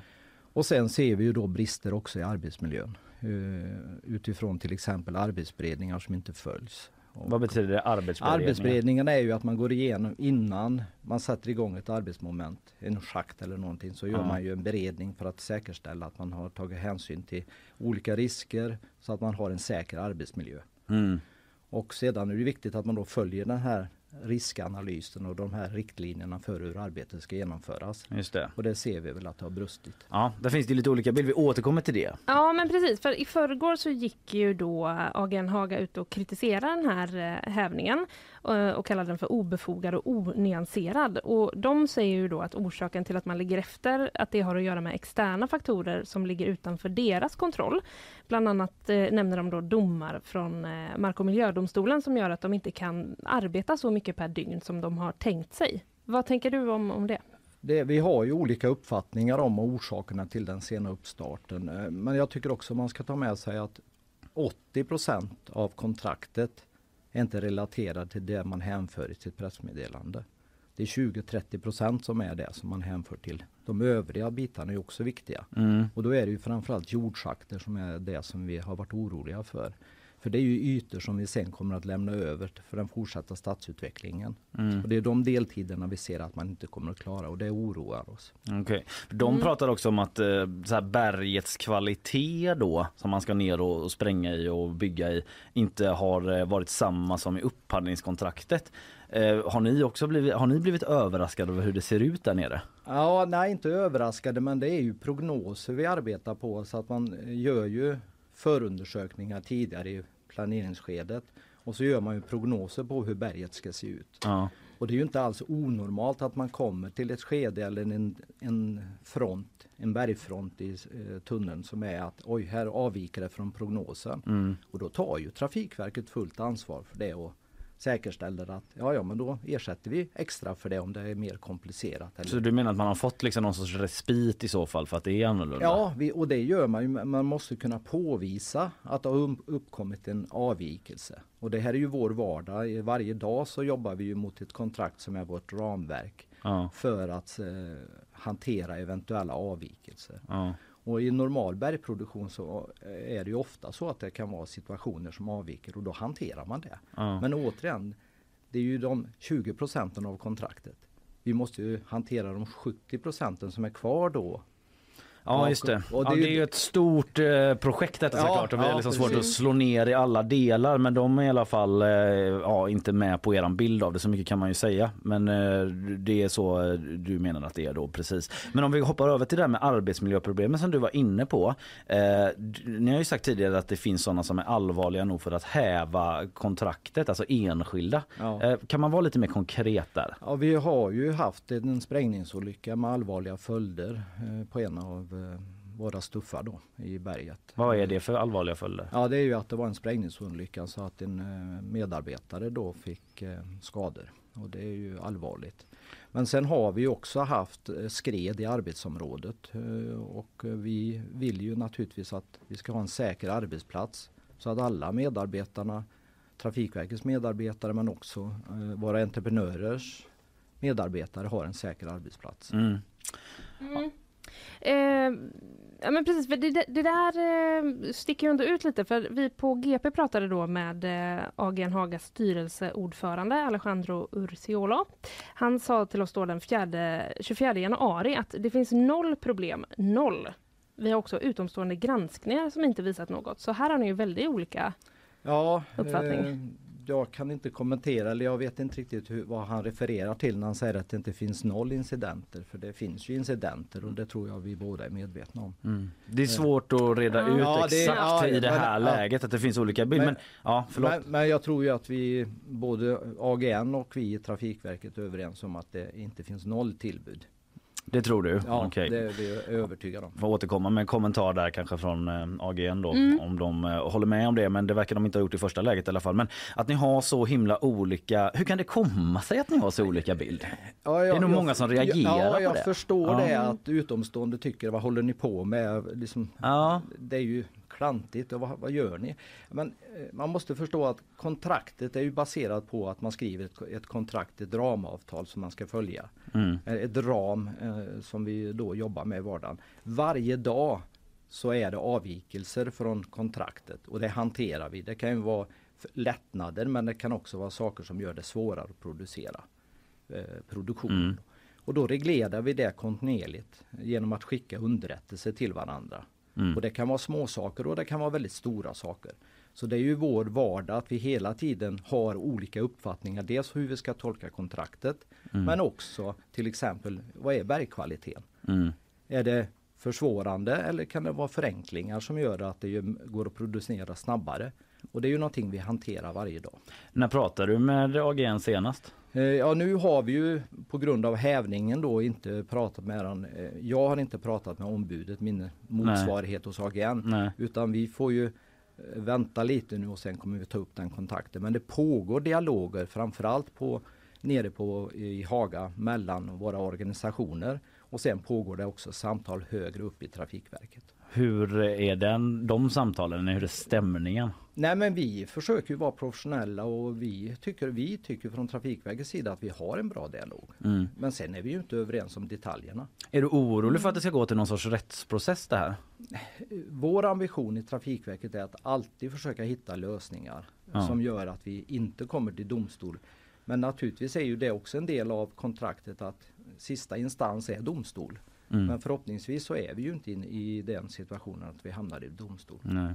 Och sen ser vi ju då brister också i arbetsmiljön. Eh, Utifrån till exempel arbetsberedningar som inte följs. Och Vad betyder det arbetsberedning? Arbetsberedningen är ju att man går igenom innan man sätter igång ett arbetsmoment, en schakt eller någonting, så gör Ja. man ju en beredning för att säkerställa att man har tagit hänsyn till olika risker så att man har en säker arbetsmiljö. Mm. Och sedan är det viktigt att man då följer den här riskanalysen och de här riktlinjerna för hur arbetet ska genomföras. Just det. Och det ser vi väl att det har brustit. Ja, där finns det lite olika bilder. Vi återkommer till det. Ja men precis, för i förrgår så gick ju då AGN Haga ut och kritiserade den här eh, hävningen eh, och kallade den för obefogad och onyanserad. Och de säger ju då att orsaken till att man ligger efter, att det har att göra med externa faktorer som ligger utanför deras kontroll. Bland annat eh, nämner de då domar från eh, Mark och miljödomstolen som gör att de inte kan arbeta så mycket per dygn som de har tänkt sig. Vad tänker du om, om det? Det, vi har ju olika uppfattningar om orsakerna till den sena uppstarten. Eh, Men jag tycker också man ska ta med sig att 80% av kontraktet är inte relaterad till det man hänför i sitt pressmeddelande. det är 20-30 procent som är det som man hänför till. De övriga bitarna är också viktiga. Mm. Och då är det ju framförallt jordschakter som är det som vi har varit oroliga för. För det är ju ytor som vi sen kommer att lämna över för den fortsatta stadsutvecklingen. Mm. Och det är de deltiderna vi ser att man inte kommer att klara och det oroar oss. Okej. De Mm. pratar också om att eh, så här, bergets kvalitet då som man ska ner och, och spränga i och bygga i inte har eh, varit samma som i upphandlingskontraktet. Eh, har ni också blivit, har ni blivit överraskade över hur det ser ut där nere? Ja, nej inte överraskade men det är ju prognoser vi arbetar på så att man gör ju förundersökningar tidigare i planeringsskedet och så gör man ju prognoser på hur berget ska se ut. Ja. Och det är ju inte alls onormalt att man kommer till ett skede eller en, en front, en bergfront i eh, tunneln som är att oj, här avviker det från prognosen. Mm. Och då tar ju Trafikverket fullt ansvar för det och säkerställer att ja, ja, men då ersätter vi extra för det om det är mer komplicerat. Eller Så du menar att man har fått liksom någon sorts respit i så fall för att det är annorlunda? Ja, vi, och det gör man ju. Man måste kunna påvisa att det har uppkommit en avvikelse. Och det här är ju vår vardag. Varje dag så jobbar vi ju mot ett kontrakt som är vårt ramverk Ja. för att eh, hantera eventuella avvikelser. Ja. Och i normal bergproduktion så är det ju ofta så att det kan vara situationer som avviker och då hanterar man det. Ja. Men återigen, det är ju de 20 procenten av kontraktet. Vi måste ju hantera de 70 procenten som är kvar då. Ja just det. Och ja, det är ju ett stort eh, projekt detta Ja, såklart och vi har liksom svårt att precis. slå ner i alla delar men de är i alla fall eh, ja, inte med på eran bild av det så mycket kan man ju säga. Men eh, det är så eh, du menar att det är då precis. Men om vi hoppar över till det här med arbetsmiljöproblemen som du var inne på. Eh, ni har ju sagt tidigare att det finns sådana som är allvarliga nog för att häva kontraktet, alltså enskilda. Eh, kan man vara lite mer konkret där? Ja, vi har ju haft en sprängningsolycka med allvarliga följder eh, på en av eh, våra stuffar då i berget. Vad är det för allvarliga följder? Ja det är ju att det var en sprängningsolycka så att en eh, medarbetare då fick eh, skador. Och det är ju allvarligt. Men sen har vi också haft skred i arbetsområdet och vi vill ju naturligtvis att vi ska ha en säker arbetsplats så att alla medarbetarna, Trafikverkets medarbetare men också våra entreprenörers medarbetare har en säker arbetsplats. Mm. Mm. Eh, ja men precis, för det, det- det där eh, sticker ju ändå ut lite för vi på GP pratade då med eh, AGN Hagas styrelseordförande Alejandro Urciolo. Han sa till oss då den 4, 24 januari att det finns noll problem, noll. Vi har också utomstående granskningar som inte visat något. Så här har ni ju väldigt olika Ja, uppfattning. eh, jag kan inte kommentera eller jag vet inte riktigt hur, vad han refererar till när han säger att det inte finns noll incidenter. För det finns ju incidenter och det tror jag vi båda är medvetna om. Mm. Det är svårt att reda ut Ja, det- exakt ja, i det men- här ja. läget att det finns olika bilder. Men, Men- ja, förlåt. Men, men jag tror ju att vi både AGN och vi i Trafikverket är överens om att det inte finns noll tillbud. Det tror du? Ja, Okej. det är vi övertygade om. Får återkomma med en kommentar där kanske från eh, AGN då Mm. om de eh, håller med om det men det verkar de inte ha gjort i första läget i alla fall. Men att ni har så himla olika, hur kan det komma sig att ni har så olika bild? Ja, det är jag- nog jag- många som reagerar ja, på jag det. förstår Ja. det att utomstående tycker vad håller ni på med? Liksom, Det är ju klantigt och vad, vad gör ni? Men eh, man måste förstå att kontraktet är ju baserat på att man skriver ett, ett kontrakt, ett ramavtal som man ska följa. Mm. Eh, Ett ram eh, som vi då jobbar med i vardagen. Varje dag så är det avvikelser från kontraktet och det hanterar vi. Det kan ju vara lättnader men det kan också vara saker som gör det svårare att producera eh, produktionen. Mm. Och då reglerar vi det kontinuerligt genom att skicka underrättelser till varandra. Mm. Och det kan vara små saker och det kan vara väldigt stora saker. Så det är ju vår vardag att vi hela tiden har olika uppfattningar. Dels hur vi ska tolka kontraktet Mm. men också till exempel vad är bergkvaliteten? Mm. Är det försvårande eller kan det vara förenklingar som gör att det går att producera snabbare? Och det är ju någonting vi hanterar varje dag. När pratade du med AGN senast? Eh, Ja nu har vi ju på grund av hävningen då inte pratat med den. eh, Jag har inte pratat med ombudet, min motsvarighet hos AGN. Nej. Utan vi får ju eh, vänta lite nu och sen kommer vi ta upp den kontakten. Men det pågår dialoger framförallt på nere på i Haga mellan våra organisationer. Och sen pågår det också samtal högre upp i Trafikverket. Hur är den, de samtalen? Hur är stämningen? Nej men vi försöker vara professionella och vi tycker, vi tycker från Trafikverkets sida att vi har en bra dialog. Mm. Men sen är vi ju inte överens om detaljerna. Är du orolig för att det ska gå till någon sorts rättsprocess det här? Vår ambition i Trafikverket är att alltid försöka hitta lösningar Ja. som gör att vi inte kommer till domstol. Men naturligtvis är ju det också en del av kontraktet att sista instans är domstol. Mm. Men förhoppningsvis så är vi ju inte in i den situationen att vi hamnar i domstol. Nej.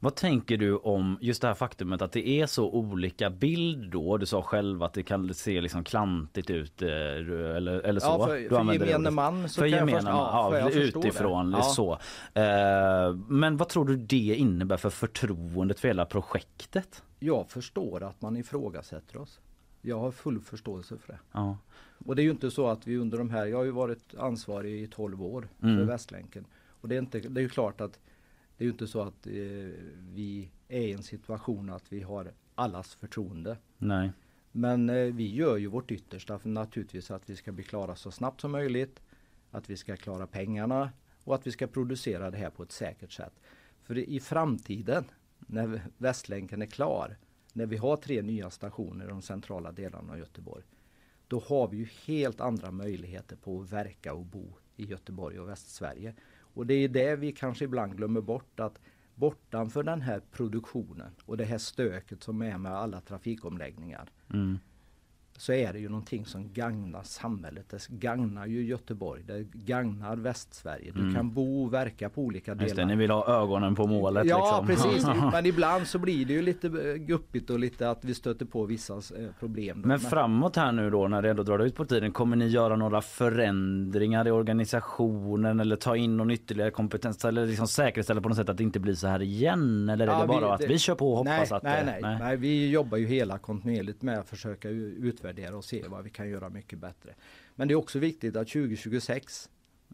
Vad tänker du om just det här faktumet att det är så olika bild då? Du sa själv att det kan se liksom klantigt ut eh, eller, eller så. Ja, för- för gemene man så för kan jag först- ja, ja, jag förstå det. utifrån Ja. så. Eh, men vad tror du det innebär för förtroendet för hela projektet? Jag förstår att man ifrågasätter oss. Jag har full förståelse för det. Ja. Och det är ju inte så att vi under de här, jag har ju varit ansvarig i 12 år för Mm. Västlänken. Och det är, inte, det är ju klart att det är ju inte så att eh, vi är i en situation att vi har allas förtroende. Nej. Men eh, vi gör ju vårt yttersta för naturligtvis att vi ska bli klara så snabbt som möjligt. Att vi ska klara pengarna och att vi ska producera det här på ett säkert sätt. För i framtiden när Västlänken är klar, när vi har tre nya stationer i de centrala delarna av Göteborg. Då har vi ju helt andra möjligheter på att verka och bo i Göteborg och Västsverige. Och det är det vi kanske ibland glömmer bort att bortanför den här produktionen och det här stöket som är med alla trafikomläggningar Mm så är det ju någonting som gagnar samhället. Det gagnar ju Göteborg, det gagnar Västsverige. Du Mm. kan bo och verka på olika Just det, delar. ni vill ha ögonen på målet Ja liksom. precis, men ibland så blir det ju lite eh, guppigt och lite att vi stöter på vissa eh, problem. då. Men framåt här nu då när det ändå drar ut på tiden, kommer ni göra några förändringar i organisationen eller ta in någon ytterligare kompetens eller liksom säkerställa på något sätt att det inte blir så här igen? Eller är Ja, det bara vi- att det- vi kör på och hoppas nej, att nej, det- nej, nej. vi jobbar ju hela kontinuerligt med att försöka u- utvärdera och se vad vi kan göra mycket bättre. Men det är också viktigt att 2026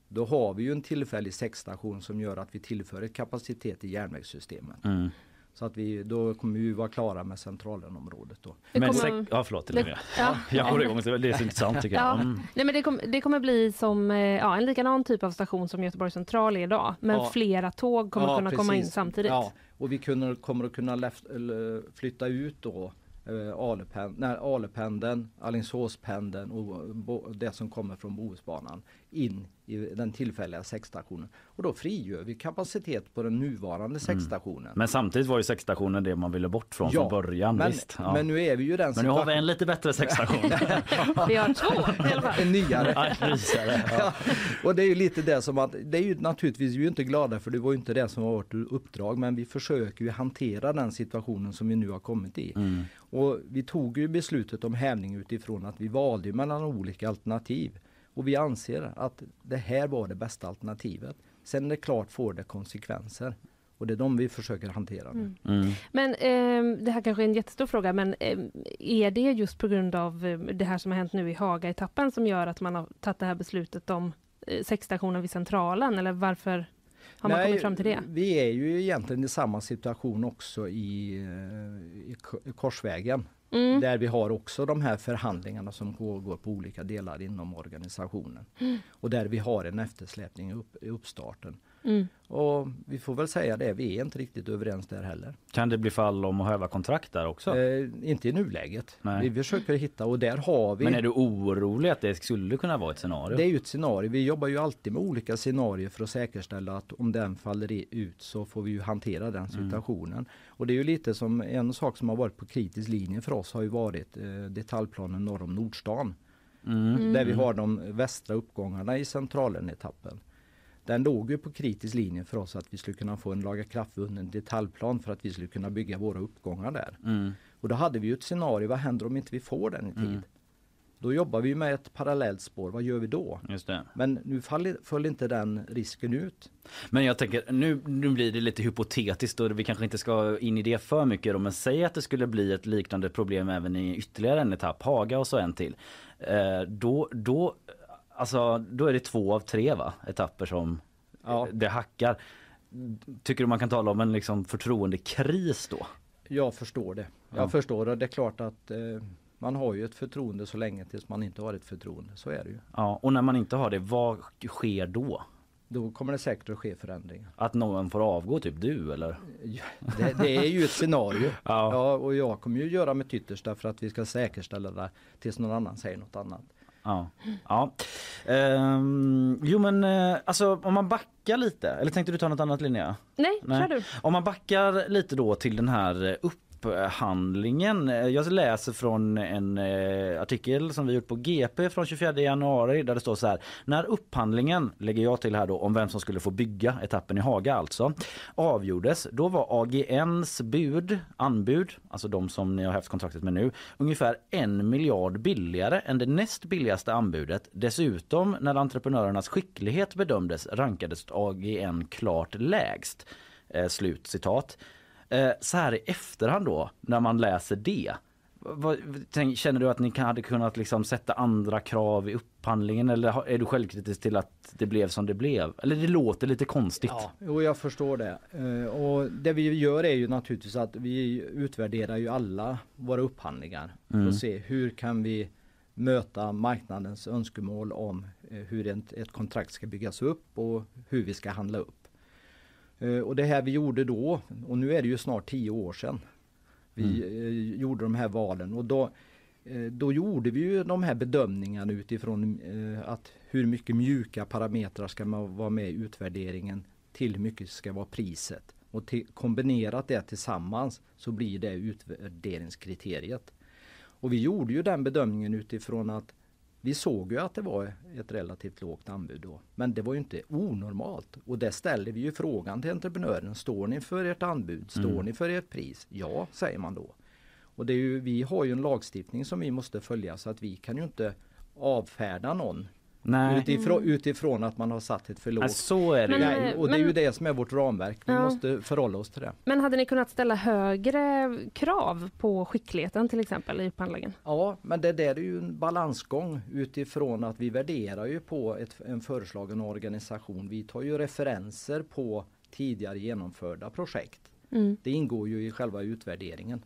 då har vi ju en tillfällig säckstation som gör att vi tillför ett kapacitet i järnvägssystemet. Mm. Så att vi, då kommer vi vara klara med centralenområdet då. Men säk- ja förlåt Det- ja. Jag går igång, så det är så intressant tycker jag. Ja. Mm. Nej, men det, kom, det kommer bli som eh, ja, en likadan typ av station som Göteborg central är idag. Men Ja. flera tåg kommer Ja, kunna komma in precis. samtidigt. Ja, och vi kunna, kommer att kunna läft, eller flytta ut då eh, Alepen, nej, Alependeln, Alingsåspendeln och bo, det som kommer från Bohusbanan in i den tillfälliga säckstationen. Och då frigör vi kapacitet på den nuvarande säckstationen. Men samtidigt var ju säckstationen det man ville bort från från början. men, visst. Ja. men nu är vi ju den Men nu har vi en lite bättre säckstation. Vi har två i alla fall. En nyare. Ja, ja. Ja, och det är ju lite det som att, det är ju naturligtvis vi är ju inte glada för det var ju inte det som var vårt uppdrag men vi försöker ju hantera den situationen som vi nu har kommit i. Mm. Och vi tog ju beslutet om hävning utifrån att vi valde mellan olika alternativ. Och vi anser att det här var det bästa alternativet. Sen är det klart får det konsekvenser. Och det är de vi försöker hantera nu. Mm. Men ehm, det här kanske är en jättestor fråga, men ehm, är det just på grund av eh, det här som har hänt nu i Haga-etappen som gör att man har tagit det här beslutet om eh, säckstationen vid Centralen? Eller varför har man Nej, kommit fram till det? Vi är ju egentligen i samma situation också i, eh, i Korsvägen. Mm. Där vi har också de här förhandlingarna som pågår på olika delar inom organisationen. Mm. Och där vi har en eftersläpning i upp, i uppstarten. Mm. Och vi får väl säga det, vi är inte riktigt överens där heller. Kan det bli fall om att häva kontrakt där också? Eh, inte i nuläget. Nej. Vi försöker hitta och där har vi Men är du orolig att det skulle kunna vara ett scenario? Det är ju ett scenario. Vi jobbar ju alltid med olika scenarier för att säkerställa att om den faller ut så får vi ju hantera den situationen. Och det är ju lite som en sak som har varit på kritisk linje för oss har ju varit eh, detaljplanen norr om Nordstan. Mm. Där vi har de västra uppgångarna i centralen-etappen. Den låg ju på kritisk linje för oss att vi skulle kunna få en lagakraftvunnen detaljplan för att vi skulle kunna bygga våra uppgångar där. Mm. Och då hade vi ju ett scenario, vad händer om inte vi får den i tid? Då jobbar vi med ett parallellt spår, vad gör vi då? Men nu faller, föll inte den risken ut. Men jag tänker, nu, nu blir det lite hypotetiskt och vi kanske inte ska in i det för mycket då, men säg att det skulle bli ett liknande problem även i ytterligare en etapp, Haga och så en till. Eh, då, då, alltså, då är det två av tre va? etapper som Ja. det hackar. Tycker du man kan tala om en liksom förtroendekris då? Jag förstår det. Jag Ja. förstår det. Det är klart att eh, man har ju ett förtroende så länge tills man inte har ett förtroende. Så är det ju. Ja, och när man inte har det, vad sker då? då kommer det säkert att ske förändringar. Att någon får avgå, typ du eller? Det, det är ju ett scenario. Ja. ja. och jag kommer ju göra mitt yttersta för att vi ska säkerställa det tills någon annan säger något annat. Ja. ja. Ehm, jo men eh, alltså om man backar lite, eller tänkte du ta något annat Linnea? Nej, kör du. Om man backar lite då till den här eh, upphandlingen. Eh, eh, jag läser från en eh, artikel som vi gjort på GP från 24 januari där det står så här. När upphandlingen, lägger jag till här då, om vem som skulle få bygga etappen i Haga alltså, avgjordes, då var AGNs bud, anbud, alltså de som ni har haft kontraktet med nu, ungefär en miljard billigare än det näst billigaste anbudet. Dessutom, när entreprenörernas skicklighet bedömdes rankades AGN klart lägst. Eh, slut citat. Eh, så här i efterhand då, när man läser det. Vad, tänk, känner du att ni kan, hade kunnat liksom sätta andra krav i upphandlingen eller är du självkritisk till att det blev som det blev? Eller det låter lite konstigt. Ja, jo, jag förstår det. Eh, Och det vi gör är ju naturligtvis att vi utvärderar ju alla våra upphandlingar för Mm. att se hur kan vi möta marknadens önskemål om eh, hur ett, ett kontrakt ska byggas upp och hur vi ska handla upp. Eh, Och det här vi gjorde då, och nu är det ju snart tio år sedan vi eh, gjorde de här valen och då, eh, då gjorde vi ju de här bedömningarna utifrån att hur mycket mjuka parametrar ska man vara med i utvärderingen till hur mycket ska vara priset. Och till, kombinerat det tillsammans så blir det utvärderingskriteriet. Och vi gjorde ju den bedömningen utifrån att vi såg ju att det var ett relativt lågt anbud då. Men det var ju inte onormalt. Och det ställer vi ju frågan till entreprenören. Står ni för ert anbud? Står Mm. ni för ert pris? Ja, säger man då. Och det är ju, vi har ju en lagstiftning som vi måste följa så att vi kan ju inte avfärda någon Nej. utifrån, utifrån att man har satt ett för lågt. Så är det Men, eh, och det är ju det som är vårt ramverk. Vi Ja. måste förhålla oss till det. Men hade ni kunnat ställa högre krav på skickligheten till exempel i upphandlingen? Ja, men det där är ju en balansgång utifrån att vi värderar ju på ett, en föreslagen organisation. Vi tar ju referenser på tidigare genomförda projekt. Mm. Det ingår ju i själva utvärderingen.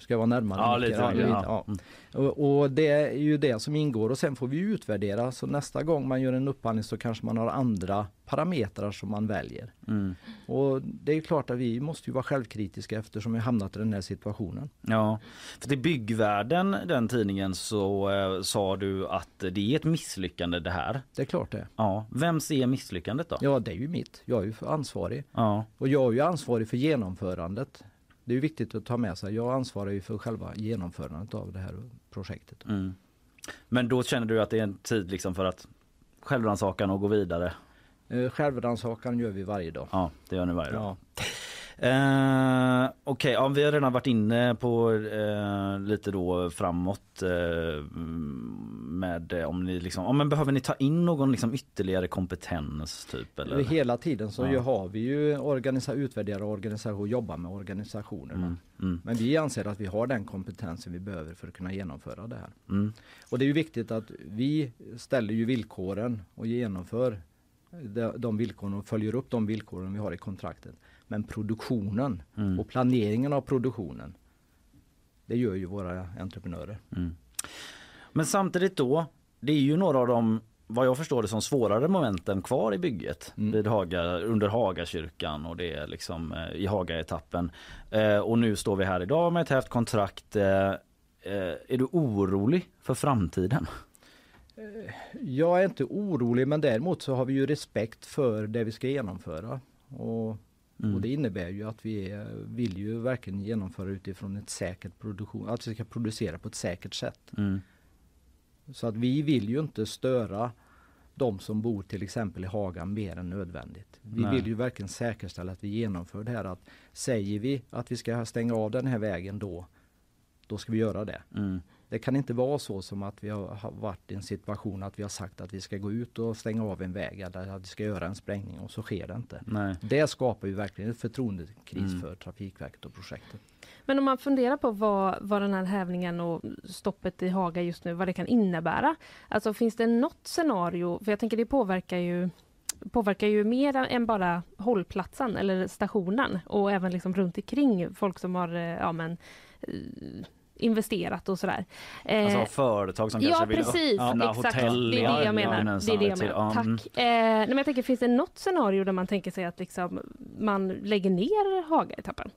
Ska jag vara närmare? Ja, lite, ja. ja. Och, och det är ju det som ingår och sen får vi utvärdera. Så nästa gång man gör en upphandling så kanske man har andra parametrar som man väljer. Mm. Och det är klart att vi måste ju vara självkritiska eftersom vi hamnat i den här situationen. Ja, för till byggvärlden, den tidningen, så eh, sa du att det är ett misslyckande det här. Det är klart det. Ja, vems är misslyckandet då? Ja, det är ju mitt. Jag är ju ansvarig. Ja, Och jag är ju ansvarig för genomförandet. Det är viktigt att ta med sig. Jag ansvarar ju för själva genomförandet av det här projektet. mm. Men då känner du att det är en tid liksom för att självrannsakan och gå vidare? Eh, Självrannsakan gör vi varje dag. Ja, det gör ni varje dag. Ja. Eh, Okej, ja, vi har redan varit inne på eh, lite då framåt eh, med eh, om ni liksom, ja, men behöver ni ta in någon liksom ytterligare kompetens typ eller? Hela tiden så Ja. har vi ju organisa utvärdera organisation, jobba med organisationerna. Mm, mm, Men vi anser att vi har den kompetensen vi behöver för att kunna genomföra det här. mm, Och det är ju viktigt att vi ställer ju villkoren och genomför de villkoren och följer upp de villkoren vi har i kontraktet. Men produktionen Mm. och planeringen av produktionen det gör ju våra entreprenörer. mm. Men samtidigt då, det är ju några av de vad jag förstår det som svårare momenten kvar i bygget Mm. vid Haga, under Hagakyrkan och det är liksom eh, i Haga-etappen. Eh, och nu står vi här idag med ett hävt kontrakt. Eh, eh, är du orolig för framtiden? Jag är inte orolig men däremot så har vi ju respekt för det vi ska genomföra. Och, Mm. och det innebär ju att vi vill ju verkligen genomföra utifrån ett säkert produktion, att vi ska producera på ett säkert sätt. Mm. Så att vi vill ju inte störa de som bor till exempel i Haga mer än nödvändigt. Vi Nej. vill ju verkligen säkerställa att vi genomför det här att säger vi att vi ska stänga av den här vägen då, då ska vi göra det. Mm. Det kan inte vara så som att vi har varit i en situation att vi har sagt att vi ska gå ut och stänga av en väg eller att vi ska göra en sprängning och så sker det inte. Nej. Det skapar ju verkligen ett förtroendekris Mm. för Trafikverket och projektet. Men om man funderar på vad, vad den här hävningen och stoppet i Haga just nu, vad det kan innebära. Alltså finns det något scenario, för jag tänker det påverkar ju påverkar ju mer än bara hållplatsen eller stationen och även liksom runt omkring folk som har eh, ja, men, eh, investerat och sådär. Eh, alltså företag som ja, kanske vill... Precis, ja, precis. Hotell, det är det jag menar. Det är det jag menar. Tack. Eh, men jag tänker, finns det något scenario där man tänker sig att liksom, man lägger ner Haga-etappen?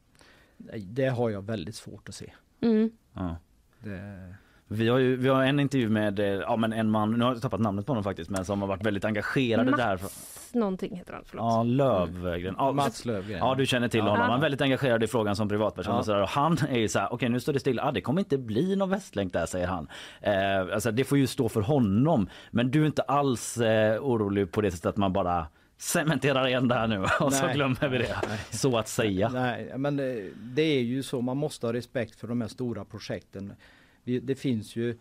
Det har jag väldigt svårt att se. Mm. Ja. Det... Vi har ju vi har en intervju med eh, ja, men en man, nu har jag tappat namnet på honom faktiskt, men som har varit väldigt engagerad Mats där. någonting heter han, förlåt. Ja, Lövgren. Ja, Mats Lövgren. Ja, du känner till ja. honom. Han är väldigt engagerad i frågan som privatperson. Ja. Och, så där. och han är ju så här, okej okay, nu står det still. Ah, det kommer inte bli någon västlänk där säger han. Eh, alltså, det får ju stå för honom. Men du är inte alls eh, orolig på det sättet att man bara cementerar igen det här nu och nej, så glömmer vi det. Nej, så att säga. Nej, men det, det, är ju så. Man måste ha respekt för de här stora projekten. Det finns ju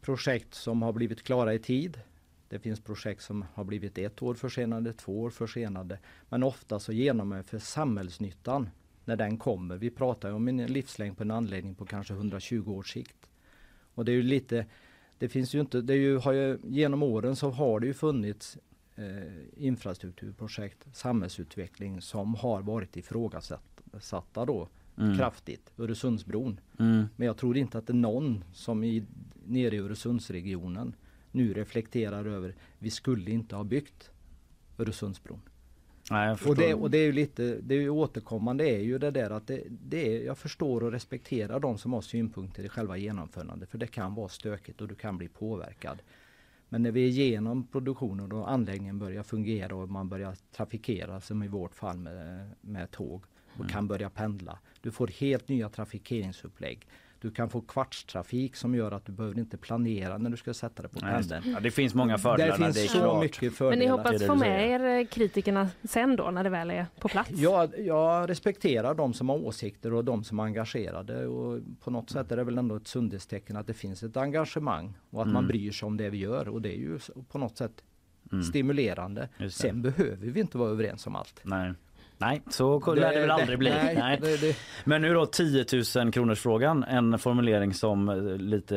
projekt som har blivit klara i tid. Det finns projekt som har blivit ett år försenade, två år försenade. Men ofta så genomför samhällsnyttan när den kommer. Vi pratar om en livslängd på en anläggning på kanske 120 års sikt. Och det är ju lite, det finns ju inte, det är ju, har ju, genom åren så har det ju funnits eh, infrastrukturprojekt, samhällsutveckling som har varit ifrågasatta då mm. kraftigt. Öresundsbron. Mm. Men jag tror inte att det är någon som i, nere i Öresundsregionen nu reflekterar över vi skulle inte ha byggt Öresundsbron. Nej, och, det, och det är ju lite, det är ju återkommande är ju det där att det, det är, jag förstår och respekterar de som har synpunkter i själva genomförandet för det kan vara stökigt och du kan bli påverkad. Men när vi är igenom produktionen och anläggningen börjar fungera och man börjar trafikera som i vårt fall med, med tåg och mm. kan börja pendla. Du får helt nya trafikeringsupplägg. Du kan få kvartstrafik som gör att du behöver inte planera när du ska sätta dig på pendeln. Ja, det finns många fördelar. Det finns det så klart. mycket fördelar. Men ni hoppas få med er eh, kritikerna sen då när det väl är på plats? Ja, jag respekterar de som har åsikter och de som är engagerade och på något sätt är det väl ändå ett sundhetstecken att det finns ett engagemang och att mm. man bryr sig om det vi gör och det är ju på något sätt mm. stimulerande. Sen behöver vi inte vara överens om allt. Nej. Nej, så lär det väl aldrig bli. Nej, nej. Det, det. Men nu då 10 000 kronors frågan, en formulering som eh, lite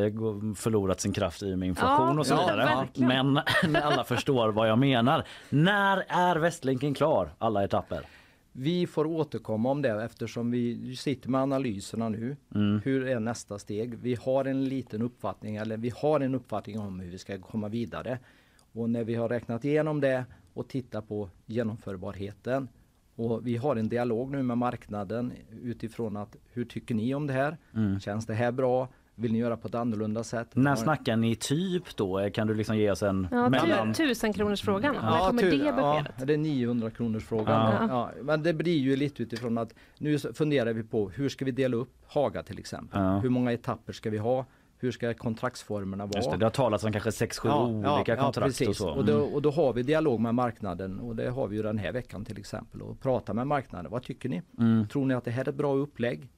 förlorat sin kraft i med inflation ja, och så vidare. Ja, Men alla förstår vad jag menar. När är Västlänken klar, alla etapper? Vi får återkomma om det eftersom vi sitter med analyserna nu. Mm. Hur är nästa steg? Vi har en liten uppfattning eller vi har en uppfattning om hur vi ska komma vidare. Och när vi har räknat igenom det och tittat på genomförbarheten och vi har en dialog nu med marknaden utifrån att hur tycker ni om det här? Mm. Känns det här bra? Vill ni göra på ett annorlunda sätt? När snackar ni typ då? Kan du liksom ge oss en ja, mellan... Tusen kronors frågan. Ja, När kommer det beskedet? Ja, det är 900 kronors frågan. Ja. Ja, men det blir ju lite utifrån att nu funderar vi på hur ska vi dela upp Haga till exempel? Hur många etapper ska vi ha? Hur ska kontraktsformerna vara? Just det, det har talats om kanske 6-7 ja, olika ja, kontrakt ja, och så. Mm. Och, då, och då har vi dialog med marknaden och det har vi ju den här veckan till exempel och prata med marknaden. Vad tycker ni? Mm. Tror ni att det här är ett bra upplägg?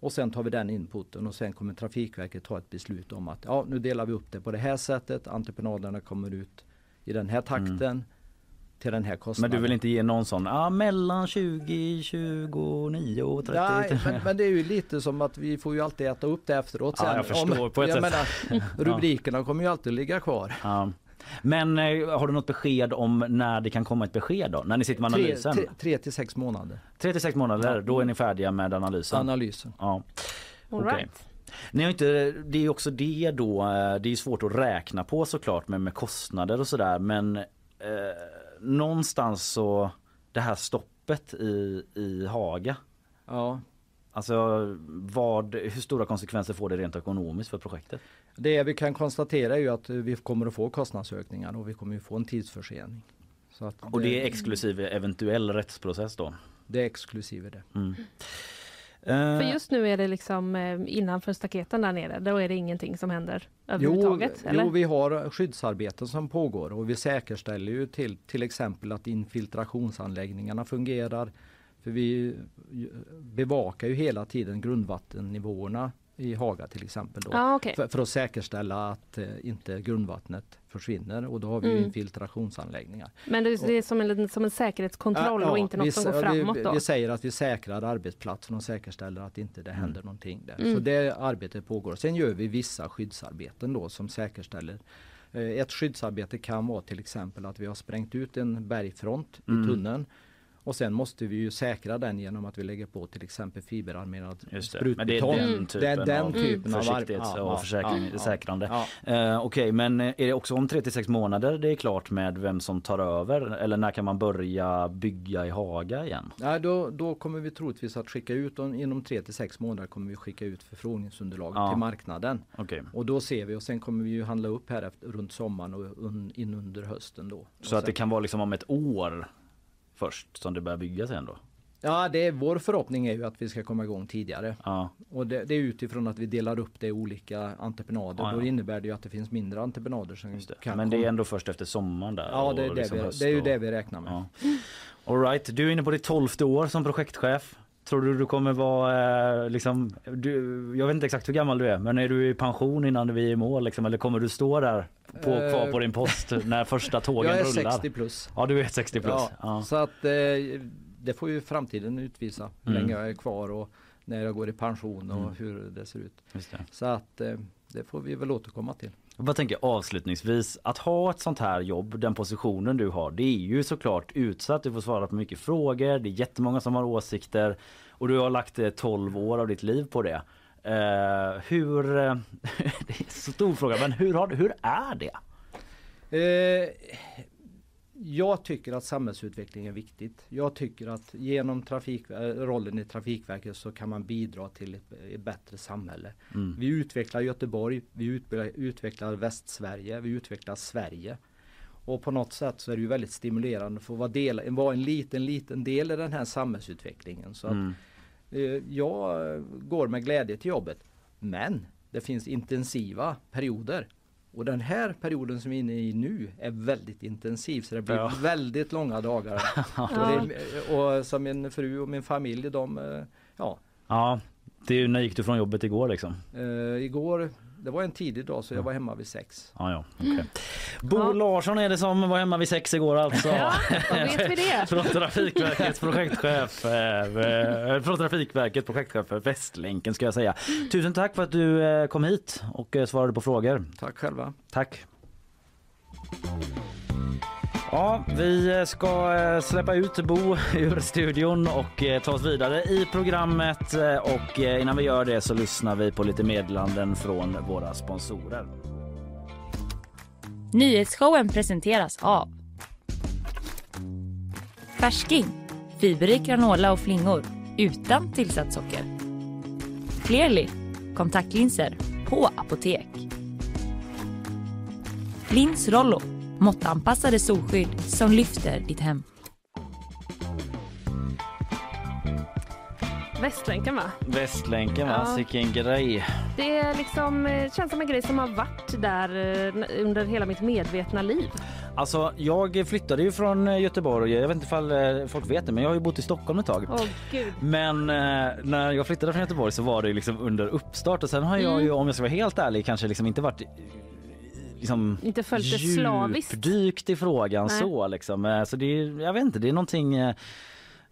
Och sen tar vi den inputen och sen kommer Trafikverket ta ett beslut om att ja, nu delar vi upp det på det här sättet. Entreprenaderna kommer ut i den här takten. Mm till den här kostnaden. Men du vill inte ge någon sån, ja mellan 20, 29 och 30? Nej, men, men, det är ju lite som att vi får ju alltid äta upp det efteråt. Sen, ja, jag förstår om, på ett jag sätt. Menar, rubrikerna kommer ju alltid ligga kvar. Ja. Men eh, har du något besked om när det kan komma ett besked då? När ni sitter med analysen? Tre, tre till sex månader. Tre till sex månader, då är ni färdiga med analysen? Analysen. Ja. All okay. right. Ni har inte, det är också det då, eh, det är svårt att räkna på såklart med, med kostnader och sådär men eh, någonstans så det här stoppet i, i Haga. Ja. Alltså vad, hur stora konsekvenser får det rent ekonomiskt för projektet? Det vi kan konstatera är ju att vi kommer att få kostnadsökningar och vi kommer att få en tidsförsening. Och det är exklusive eventuell rättsprocess då? Det är exklusive det. Mm. För just nu är det liksom eh, innanför staketen där nere, då är det ingenting som händer överhuvudtaget? Jo, eller? jo vi har skyddsarbeten som pågår och vi säkerställer ju till, till exempel att infiltrationsanläggningarna fungerar. För vi bevakar ju hela tiden grundvattennivåerna i Haga till exempel. Då, ah, okay. för, för, att säkerställa att eh, inte grundvattnet försvinner och då har vi mm. infiltrationsanläggningar. Men det är som en, som en säkerhetskontroll ja, och inte något vi, som går framåt? Då. Vi, säger att vi säkrar arbetsplatsen och säkerställer att inte det händer mm. någonting där. Mm. Så det arbetet pågår. Sen gör vi vissa skyddsarbeten då som säkerställer eh, ett skyddsarbete kan vara till exempel att vi har sprängt ut en bergfront i mm. tunneln Och sen måste vi ju säkra den genom att vi lägger på till exempel fiberarmerad sprutbetong. Men det är den typen, är den av typen av försiktighets ja, och försäkring, ja, säkrande. ja. Eh, Okej, men är det också om 3-6 månader det är klart med vem som tar över? Eller när kan man börja bygga i Haga igen? Ja, då, då kommer vi troligtvis att skicka ut, om- inom 3 till 6 månader kommer vi skicka ut förfrågningsunderlag Ja. till marknaden. Okej. Och då ser vi och sen kommer vi ju handla upp här efter, runt sommaren och un, in under hösten då. Så och att det kan vara liksom om ett år först som det börjar byggas igen då? Ja, det är, vår förhoppning är ju att vi ska komma igång tidigare. Ja. Och det, det är utifrån att vi delar upp det i olika entreprenader. Ja, ja. Då innebär det ju att det finns mindre entreprenader som kan Men det är ändå först efter sommaren där? Ja, det är, det, liksom vi, det är ju och- det vi räknar med. Ja. All right, du är inne på ditt tolfte år som projektchef. Tror du du kommer vara eh, liksom, du, jag vet inte exakt hur gammal du är, men är du i pension innan vi är i mål liksom, eller kommer du stå där på, Eh, kvar på din post när första tågen Jag är rullar? 60 plus. Ja, du är 60 plus. Ja, Ja. Så att eh, det får ju framtiden utvisa hur Mm. länge jag är kvar och när jag går i pension och Mm. hur det ser ut. Så att det får vi väl återkomma till. Vad tänker jag, avslutningsvis, att ha ett sånt här jobb, den positionen du har, det är ju såklart utsatt. Du får svara på mycket frågor, det är jättemånga som har åsikter och du har lagt eh, 12 år av ditt liv på det. Uh, hur, eh, det är en stor fråga, men hur, har, hur är det? Uh, jag tycker att samhällsutveckling är viktigt. Jag tycker att genom trafik, eh, rollen i Trafikverket så kan man bidra till ett, ett bättre samhälle. Mm. Vi utvecklar Göteborg, vi utvecklar, utvecklar Västsverige, vi utvecklar Sverige. Och på något sätt så är det ju väldigt stimulerande att få vara, del, vara en liten, liten del i den här samhällsutvecklingen. Så att, Mm. eh, jag går med glädje till jobbet. Men det finns intensiva perioder. Och den här perioden som vi är inne i nu är väldigt intensiv så det blir Ja. väldigt långa dagar. Ja. och, och som min fru och min familj de, eh, ja, Ja, det är ju, när gick du från jobbet igår liksom? eh, igår, det var en tidig dag så jag var hemma vid sex. Ja, ja, okej. Bo Larsson är det som var hemma vid sex igår alltså. Ja, vet vi det. från Trafikverkets projektchef, eh, från Trafikverket projektchef för Västlänken ska jag säga. Tusen tack för att du eh, kom hit och eh, svarade på frågor. Tack själva. Tack. Ja, vi eh, ska eh, släppa ut Bo ur studion och eh, ta oss vidare i programmet. Och innan vi gör det så lyssnar vi på lite meddelanden från våra sponsorer. Nyhetsshowen presenteras av Färsking, fiberrik granola och flingor utan tillsatt socker. Clearly, kontaktlinser på apotek. Lins Rollo, måttanpassade solskydd som lyfter ditt hem. Västlänken va? Västlänken va, Ja. sicken grej. Det är liksom, eh, känns som en grej som har varit där eh, under hela mitt medvetna liv. Alltså jag flyttade ju från eh, Göteborg, jag vet inte ifall eh, folk vet det men jag har ju bott i Stockholm ett tag. Åh gud. Men eh, när jag flyttade från Göteborg så var det liksom under uppstart och sen har jag Mm. ju om jag ska vara helt ärlig kanske liksom inte varit liksom Inte följt det slaviskt. djupdykt i frågan Nej. så liksom. Eh, Så det är, jag vet inte, det är någonting eh,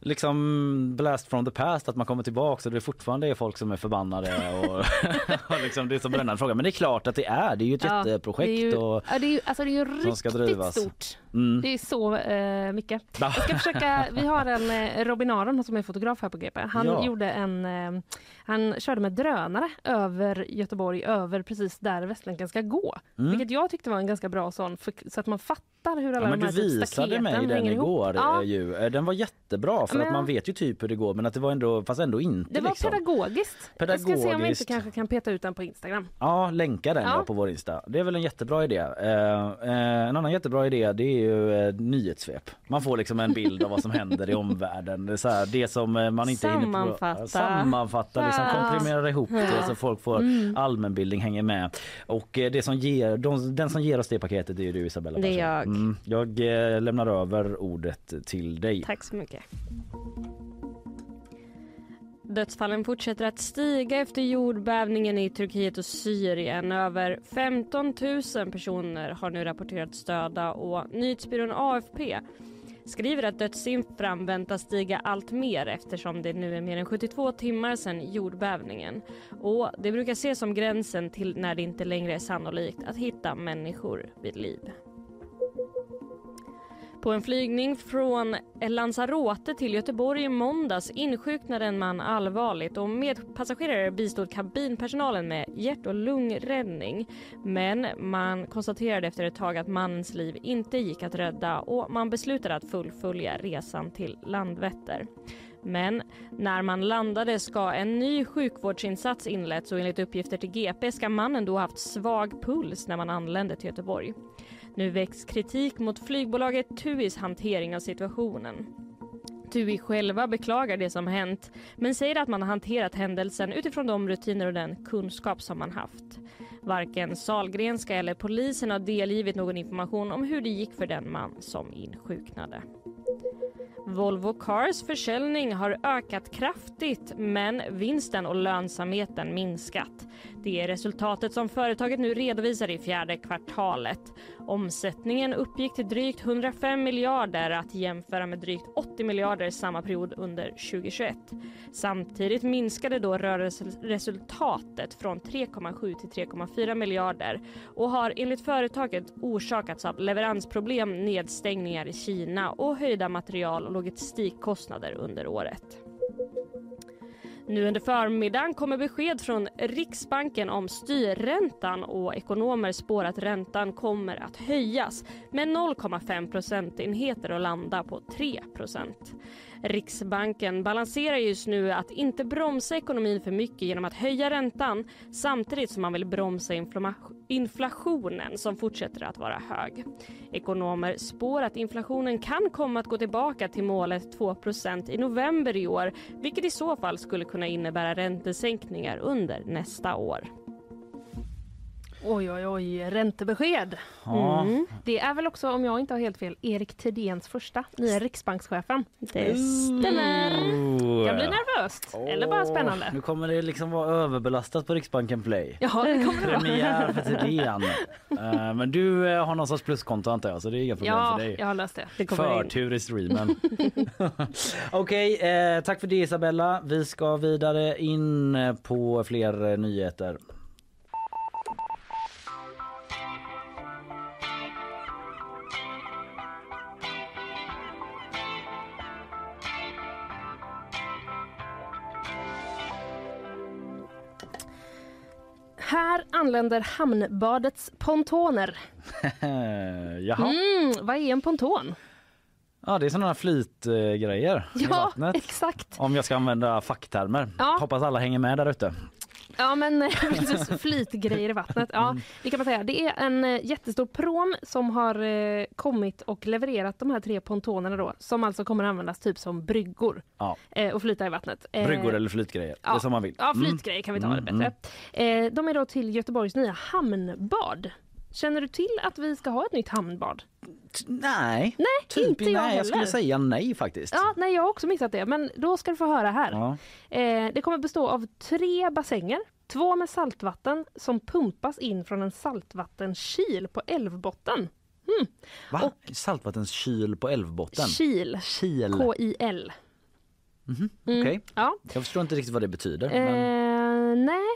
liksom blast from the past att man kommer tillbaka och det fortfarande är folk som är förbannade och, och liksom det är så brännande fråga. Men det är klart att det är, det är ju ett Ja, jätteprojekt det är ju, och ja, det är ju, alltså det är ju som riktigt stort. Mm. Det är så eh, mycket. Ja. Jag ska försöka, vi har en eh, Robin Aron som är fotograf här på GP. Han Ja. gjorde en, eh, han körde med drönare över Göteborg, över precis där Västlänken ska gå. Mm. Vilket jag tyckte var en ganska bra sån, för, så att man fattar hur alla Ja, de du här typ visade mig den ihop. igår Ja. eh, ju. Eh, Den var jättebra för Men att man vet ju typ hur det går men att det var ändå, fast ändå inte Det var liksom. pedagogiskt. Jag ska se om vi inte Pedagogiskt. kanske kan peta ut den på Instagram. Ja, länka den Ja. på vår Insta. Det är väl en jättebra idé. Eh, en annan jättebra idé det är ju eh, nyhetssvep. Man får liksom en bild av vad som händer i omvärlden. Det, är så här, det som eh, man inte hinner Sammanfatta. på. Sammanfatta. Liksom Ja. komprimera ihop det så folk får Mm. allmänbildning hänger med. Och eh, det som ger, de, den som ger oss det paketet är ju du Isabella. Det är Persson. jag. Mm, jag eh, lämnar över ordet till dig. Tack så mycket. Dödsfallen fortsätter att stiga efter jordbävningen i Turkiet och Syrien. Över 15 000 personer har nu rapporterats döda och nyhetsbyrån AFP skriver att dödssiffran väntas stiga allt mer eftersom det nu är mer än 72 timmar sedan jordbävningen. Och det brukar ses som gränsen till när det inte längre är sannolikt att hitta människor vid liv. På en flygning från Lanzarote till Göteborg i måndags insjuknade en man allvarligt och medpassagerare bistod kabinpersonalen med hjärt och lungräddning. Men man konstaterade efter ett tag att mannens liv inte gick att rädda och man beslutade att fullfölja resan till Landvetter. Men när man landade ska en ny sjukvårdsinsats inletts och enligt uppgifter till GP ska mannen då haft svag puls när man anlände till Göteborg. Nu väcks kritik mot flygbolaget TUIs hantering av situationen. TUI själva beklagar det som hänt men säger att man har hanterat händelsen utifrån de rutiner och den kunskap som man haft. Varken Salgrenska eller polisen har delgivit någon information om hur det gick för den man som insjuknade. Volvo Cars försäljning har ökat kraftigt men vinsten och lönsamheten minskat. Det är resultatet som företaget nu redovisar i fjärde kvartalet. Omsättningen uppgick till drygt 105 miljarder att jämföra med drygt 80 miljarder samma period under 2021. Samtidigt minskade då rörelseresultatet från 3,7 till 3,4 miljarder och har enligt företaget orsakats av leveransproblem, nedstängningar i Kina och höjda material och logistikkostnader under året. Nu under förmiddagen kommer besked från Riksbanken om styrräntan och ekonomer spår att räntan kommer att höjas med 0,5 procentenheter och landa på 3 procent. Riksbanken balanserar just nu att inte bromsa ekonomin för mycket genom att höja räntan samtidigt som man vill bromsa inflationen som fortsätter att vara hög. Ekonomer spår att inflationen kan komma att gå tillbaka till målet 2% i november i år vilket i så fall skulle kunna innebära räntesänkningar under nästa år. Oj, oj, oj, räntebesked. Ja. Mm. Det är väl också, om jag inte har helt fel, Erik Thedéens första, nya riksbankschefen. Det stämmer. Jag blir nervöst, eller bara spännande. Nu kommer det liksom vara överbelastat på Riksbanken Play. Ja, det kommer det. Premiär för Thedéen. Eh, Men du eh, har någon sorts pluskonto antar jag, så det är inga problem Ja, för dig. jag har löst det. det in. Förtur i streamen. Okej, eh, tack för det Isabella. Vi ska vidare in på fler nyheter. Anländer hamnbadets pontoner. Jaha. Mm, vad är en ponton? Ja, det är sådana flytgrejer i Ja, vattnet. exakt. Om jag ska använda facktermer. Ja. Hoppas alla hänger med där ute. Ja, men precis, flytgrejer i vattnet. Ja, det kan man säga. Det är en eh, jättestor prom som har eh, kommit och levererat de här tre pontonerna då, som alltså kommer användas typ som bryggor Ja. eh, och flyta i vattnet. Eh, Bryggor eller flytgrejer, det ja. som man vill. Ja, Mm. flytgrejer kan vi ta det Mm, bättre. Eh, de är då till Göteborgs nya hamnbad. Känner du till att vi ska ha ett nytt hamnbad? Nej, Nej, typ inte jag nej. heller. Jag skulle säga nej faktiskt. Ja, nej, jag har också missat det, men då ska du få höra här. Ja. Eh, det kommer bestå av tre bassänger, två med saltvatten som pumpas in från en saltvattenkil på älvbotten. Mm. Va? Saltvattenskyl på älvbotten? Kil. Kil. K-I-L. Mhm, Mm. Okej. Ja. Jag förstår inte riktigt vad det betyder. Men... Eh, nej,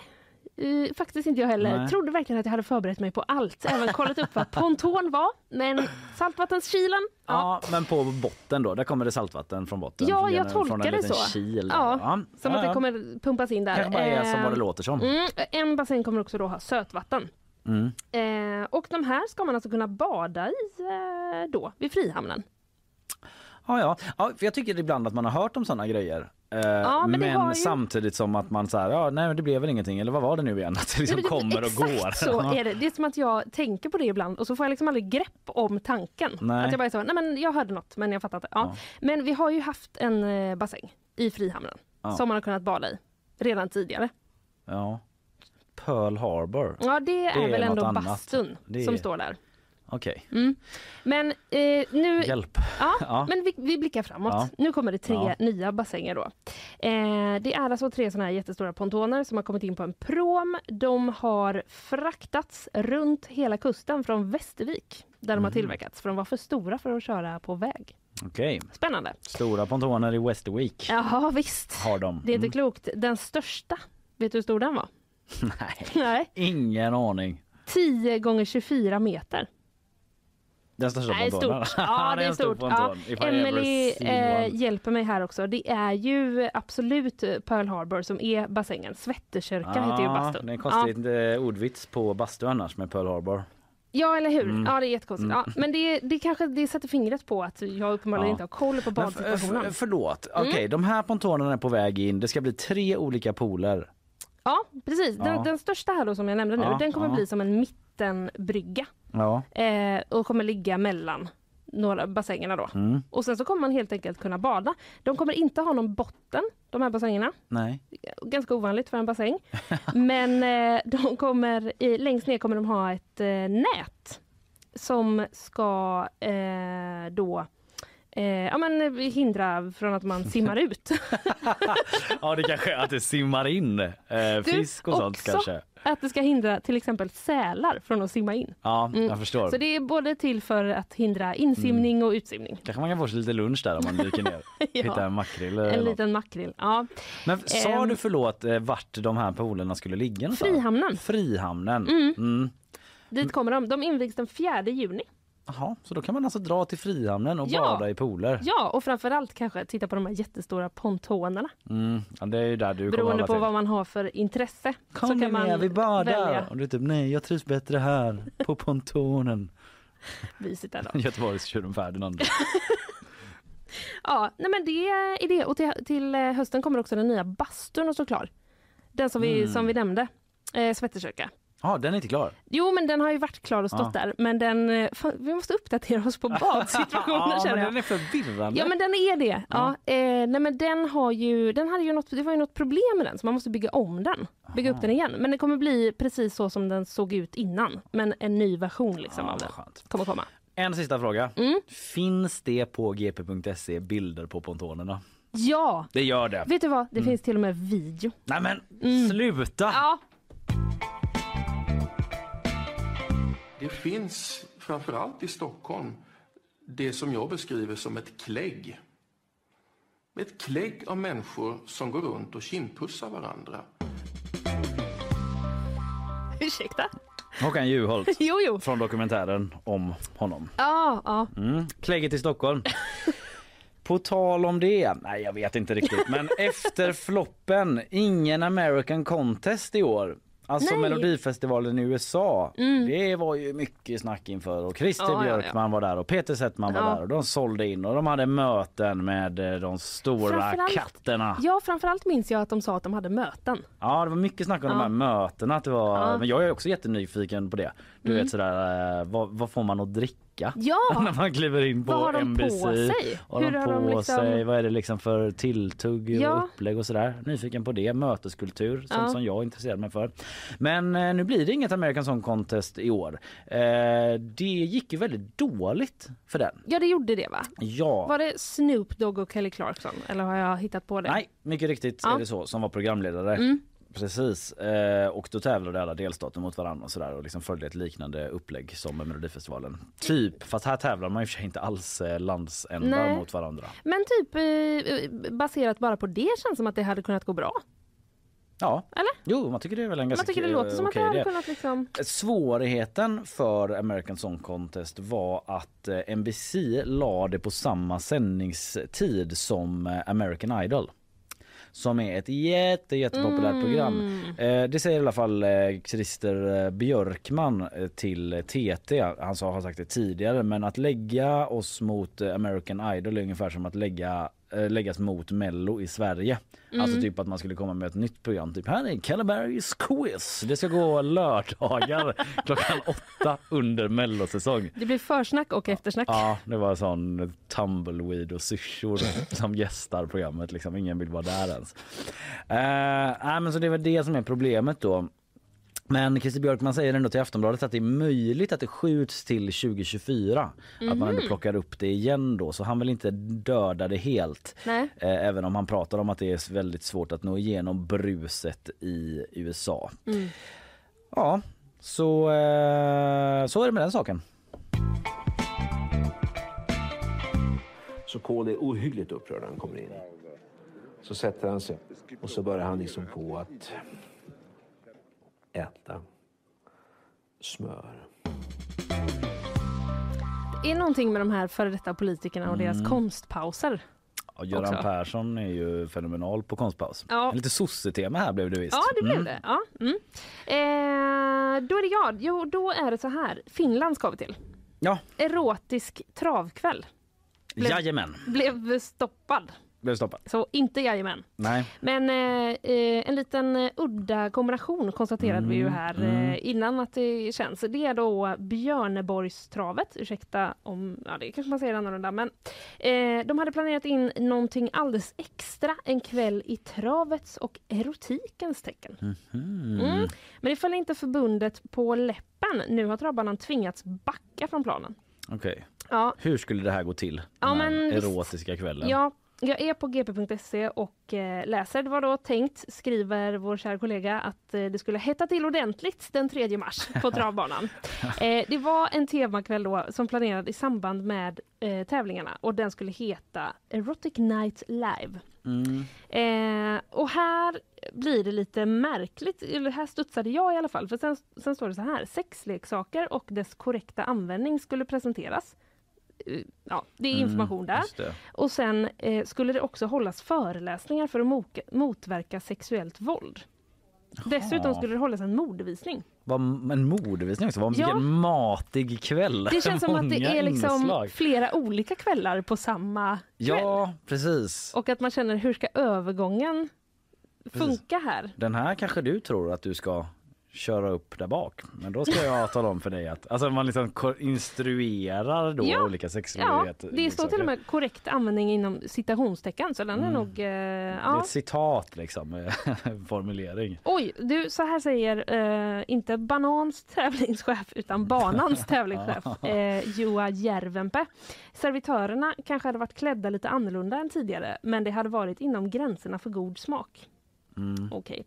eh, faktiskt inte jag heller. Nej. Trodde verkligen att jag hade förberett mig på allt. Även kollat upp vad ponton var. Men saltvattenskilen, ja. Ja, men på botten då, där kommer det saltvatten från botten. Ja, jag tolkar det så. Kil. Ja, Som ja, att det ja. kommer pumpas in där. Kanske är som Eh, vad det låter som. Mm, en bassäng kommer också då ha sötvatten. Mm. Eh, och de här ska man alltså kunna bada i eh, då, vid Frihamnen. Ja, ja. ja, för jag tycker ibland att man har hört om såna grejer. Eh, Ja, men men det ju- samtidigt som att man säger ja, nej men det blev väl ingenting eller vad var det nu igen? Att det liksom Nej, kommer och exakt går. så är det. Det är som att jag tänker på det ibland och så får jag liksom aldrig grepp om tanken. Nej. Att jag bara är så, nej men jag hörde något men jag fattar inte. Ja. Men vi har ju haft en eh, bassäng i Frihamnen Ja. som man har kunnat bada i redan tidigare. Ja. Pearl Harbor. Ja det är, Det är väl ändå bastun Det som är- står där. Okej. Mm. Men eh, nu... Hjälp. Ja, Ja. men vi, vi blickar framåt. Ja. Nu kommer det tre Ja. nya bassänger då. Eh, det är alltså tre såna här jättestora pontoner som har kommit in på en prom. De har fraktats runt hela kusten från Västervik där de har Mhm. tillverkats för de var för stora för att köra på väg. Okej. Spännande. Stora pontoner i Västervik Jaha visst. har de. Det är inte Mm. klokt. Den största, vet du hur stor den var? Nej, Nej. ingen aning. 10 gånger 24 meter. Den största Nej, pontonen. stort. Ja, det är en stor stort. Ja. Emily eh, hjälper mig här också. Det är ju absolut Pearl Harbor som är bassängen. Svetterkyrka heter ju bastun. Det är en Ja. konstig ja. ordvits på bastu annars med Pearl Harbor. Ja, eller hur? Mm. Ja, det är jättekonstigt. Mm. Ja, men det, det kanske det sätter fingret på att jag uppenbarligen Ja. inte har koll på badsituationen. f- förlåt, Mm. okej de här pontonerna är på väg in. Det ska bli tre olika pooler. Ja, precis. Den, Ja. den största här då som jag nämnde nu, Ja, den kommer ja. bli som en mittenbrygga Ja. eh, och kommer ligga mellan några bassängerna då. Mm. Och sen så kommer man helt enkelt kunna bada. De kommer inte ha någon botten, de här bassängerna. Nej. Ganska ovanligt för en bassäng. Men eh, de kommer, i, längst ner kommer de ha ett eh, nät som ska eh, då eh, ja, men, hindra från att man simmar ut. Ja det kanske är att det simmar in eh, Du, fisk och sånt också kanske. Att det ska hindra till exempel sälar från att simma in. Ja Mm. jag förstår. Så det är både till för att hindra insimning och utsimning. Kanske man kan få sig lite lunch där om man dyker ner. Ja. Hitta en makrill. En liten makrill. Ja. Men sa Ehm. du förlåt eh, vart de här poolerna skulle ligga någonstans? Frihamnen. Frihamnen. Mm. Mm. Dit kommer de. De invigs den 4 juni. Jaha, så då kan man alltså dra till Frihamnen och Ja. bada i pooler? Ja, och framförallt kanske titta på de här jättestora pontonerna. Mm. Ja, det är ju där du Beroende på till. vad man har för intresse. Kom så med kan man ner, vi badar! välja. Och du är typ, nej jag trivs bättre här, på pontonen. Mysigt där då. Göteborgs tjuren Ferdinand. Ja, nej men det är det. Och till, till eh, hösten kommer också den nya bastun att stå klar. Den som vi, Mm. som vi nämnde. Eh, Svetterkyrka. Ja, den är inte klar. Jo, men den har ju varit klar och stått Ja. där. Men den, eh, fan, vi måste uppdatera oss på badsituationen ja, känner men jag. den är förvirrande. Ja men den är det. Ja. eh, nej, men den har ju, den hade ju något, det var ju något problem med den så man måste bygga om den. Bygga upp den igen. Men det kommer bli precis så som den såg ut innan. Men en ny version liksom av den kommer komma. En sista fråga. Mm. Finns det på gp.se bilder på pontonerna? Ja! Det gör det. Vet du vad? Det Mm. finns till och med video. Nej men Mm. sluta! Ja. Det finns framförallt i Stockholm det som jag beskriver som ett klägg. Ett klägg av människor som går runt och kindpussar varandra. Ursäkta? Håkan Juholt Jo, jo. från dokumentären om honom. Ja, ja. Mm. Klägget i Stockholm. På tal om det, nej jag vet inte riktigt, men efter floppen, ingen American Contest i år. Alltså Nej. Melodifestivalen i USA. Mm. Det var ju mycket snack inför och Christer Ja, ja, ja. Björkman var där och Peter Settman var Ja. där och de sålde in och de hade möten med eh, de stora katterna. ja, framförallt minns jag att de sa att de hade möten. Ja det var mycket snack om de Ja. här mötena. Att det var, Ja. Men jag är också jättenyfiken på det. Du Mm. vet sådär, eh, vad, vad får man att dricka? Ja! När man kliver in på Vad har på NBC. sig? Vad har Hur de har på de liksom- sig? Vad är det liksom för tilltugg Ja. och upplägg och sådär. Nyfiken på det. Möteskultur, sånt Ja. som jag intresserar mig för. Men eh, nu blir det inget American Song Contest i år. Eh, det gick ju väldigt dåligt för den. Ja, det gjorde det va? Ja. Var det Snoop Dogg och Kelly Clarkson? Eller har jag hittat på det? Nej, mycket riktigt Ja. är det så som var programledare. Mm. Precis. Eh, och då tävlade alla delstater mot varandra och sådär och liksom följde ett liknande upplägg som Melodifestivalen. Typ, fast här tävlar man ju inte alls eh, landsändar Nej. mot varandra. Men typ eh, baserat bara på det känns som att det hade kunnat gå bra. Ja. Eller? Jo, man tycker det är väl en ganska Man tycker det låter som att det hade kunnat liksom... Svårigheten för American Song Contest var att eh, NBC la det på samma sändningstid som eh, American Idol. Som är ett jätte, jättepopulärt Mm. program. Eh, det säger i alla fall eh, Christer eh, Björkman eh, till TT. Han sa, har sagt det tidigare men att lägga oss mot eh, American Idol är ungefär som att lägga läggas mot Mello i Sverige. Mm. Alltså typ att man skulle komma med ett nytt program. Typ här är Calaberries quiz. Det ska gå lördagar klockan åtta under mellosäsong. Det blir försnack och eftersnack. Ja, det var sån tumbleweed och syrsor som gästar programmet. Liksom. Ingen vill vara där ens. Uh, nej, men så det väl det som är problemet då. Men Christer Björkman säger ändå till Aftonbladet att det är möjligt att det skjuts till 2024. Att man ändå Mhm. plockar upp det igen då. Så han vill inte döda det helt. Nej. Eh, även om han pratar om att det är väldigt svårt att nå igenom bruset i USA. Mm. Ja, så, eh, så är det med den saken. Så Kohl är ohyggligt upprörd när han kommer in. Så sätter han sig och så börjar han liksom på att äta smör. är någonting med de här före detta politikerna och deras Mm. konstpauser. Ja, Göran också. Persson är ju fenomenal på konstpaus. Ja. Lite sosse-tema här blev det visst. Ja, det blev Mm. det. Ja. Mm. Eh, då är det jag. Jo, då är det så här. Finland ska vi till. Ja. Erotisk travkväll. Blev- Jajamän, Blev stoppad. Blev stoppad. Så inte jajamän. Nej. Men eh, eh, en liten eh, udda kombination konstaterade vi ju Mm, här mm. eh, innan att det känns. Det är då Björneborgstravet, ursäkta om, ja det kanske man säger annorlunda, men eh, de hade planerat in någonting alldeles extra en kväll i travets och erotikens tecken. Mhm. Mm. Men det föll inte förbundet på läppen. Nu har travbanan tvingats backa från planen. Okej. Ja, Hur skulle det här gå till? Ja, Den här men erotiska kvällen. Ja, jag är på gp.se och eh, läser. Det var då tänkt, skriver vår kära kollega, att eh, det skulle hetta till ordentligt den 3 mars på travbanan. eh, det var en temakväll då som planerad i samband med tävlingarna och den skulle heta Erotic Night Live. Mm. Och här blir det lite märkligt, eller här studsade jag i alla fall, för sen, sen står det så här, sexleksaker och dess korrekta användning skulle presenteras. Eh, Ja, det är Mm, information där. just det. Och sen eh, skulle det också hållas föreläsningar för att moka, motverka sexuellt våld. Dessutom skulle det hållas en modevisning. Vad, en modevisning också. Vad Ja. Vilken matig kväll. Det känns som att det är liksom inslag. flera olika kvällar på samma kväll. Ja, precis. Och att man känner hur ska övergången funka här? Den här kanske du tror att du ska köra upp där bak. Men då ska jag tala om för dig att alltså man liksom instruerar då Ja. olika Ja, sexualiteter. det står till och med korrekt användning inom citationstecken så den är Mm. nog... Eh, Det är ja. ett citat liksom, med formulering. Oj, du, så här säger eh, inte Banans tävlingschef utan Banans tävlingschef eh, Joa Järvenpä. Servitörerna kanske hade varit klädda lite annorlunda än tidigare men det hade varit inom gränserna för god smak. Mm. Okej.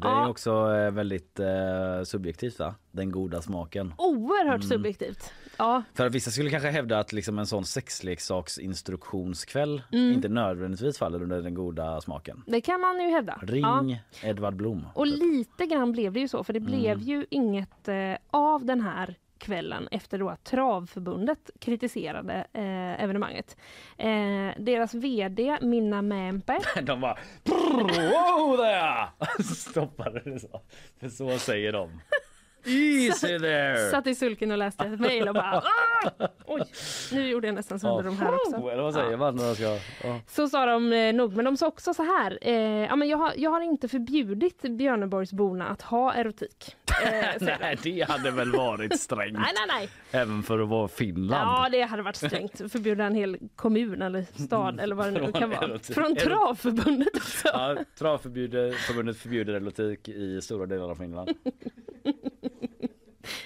Det är Ja. också eh, väldigt eh, subjektivt va? Den goda smaken. Oerhört Mm. subjektivt. Ja, För att vissa skulle kanske hävda att liksom en sån sexleksaksinstruktionskväll Mm. inte nödvändigtvis faller under den goda smaken. det kan man ju hävda. Ja. Ring Edvard Blom. Och lite grann blev det ju så, för det blev Mm. ju inget eh, av den här kvällen efter då att Travförbundet kritiserade eh, evenemanget. Eh, deras VD Minna Mämpe... De bara wow där! Stoppade det så. För så säger de. Easy there! satt i sulken och läste ett mejl och bara "Ah!" Oj, nu gjorde jag nästan sönder de här också. Eller vad säger Ja. man när ska... Ja. Så sa de eh, nog, men de sa också så här. Eh, ja, men jag, har, jag har inte förbjudit Björneborgsborna att ha erotik. Eh. Nej, det hade väl varit strängt. nej, nej, nej. Även för att vara Finland. Ja, det hade varit strängt. Förbjuda en hel kommun eller stad eller vad det nu kan vara. Från Travförbundet också. Ja, Travförbundet förbjuder erotik i stora delar av Finland.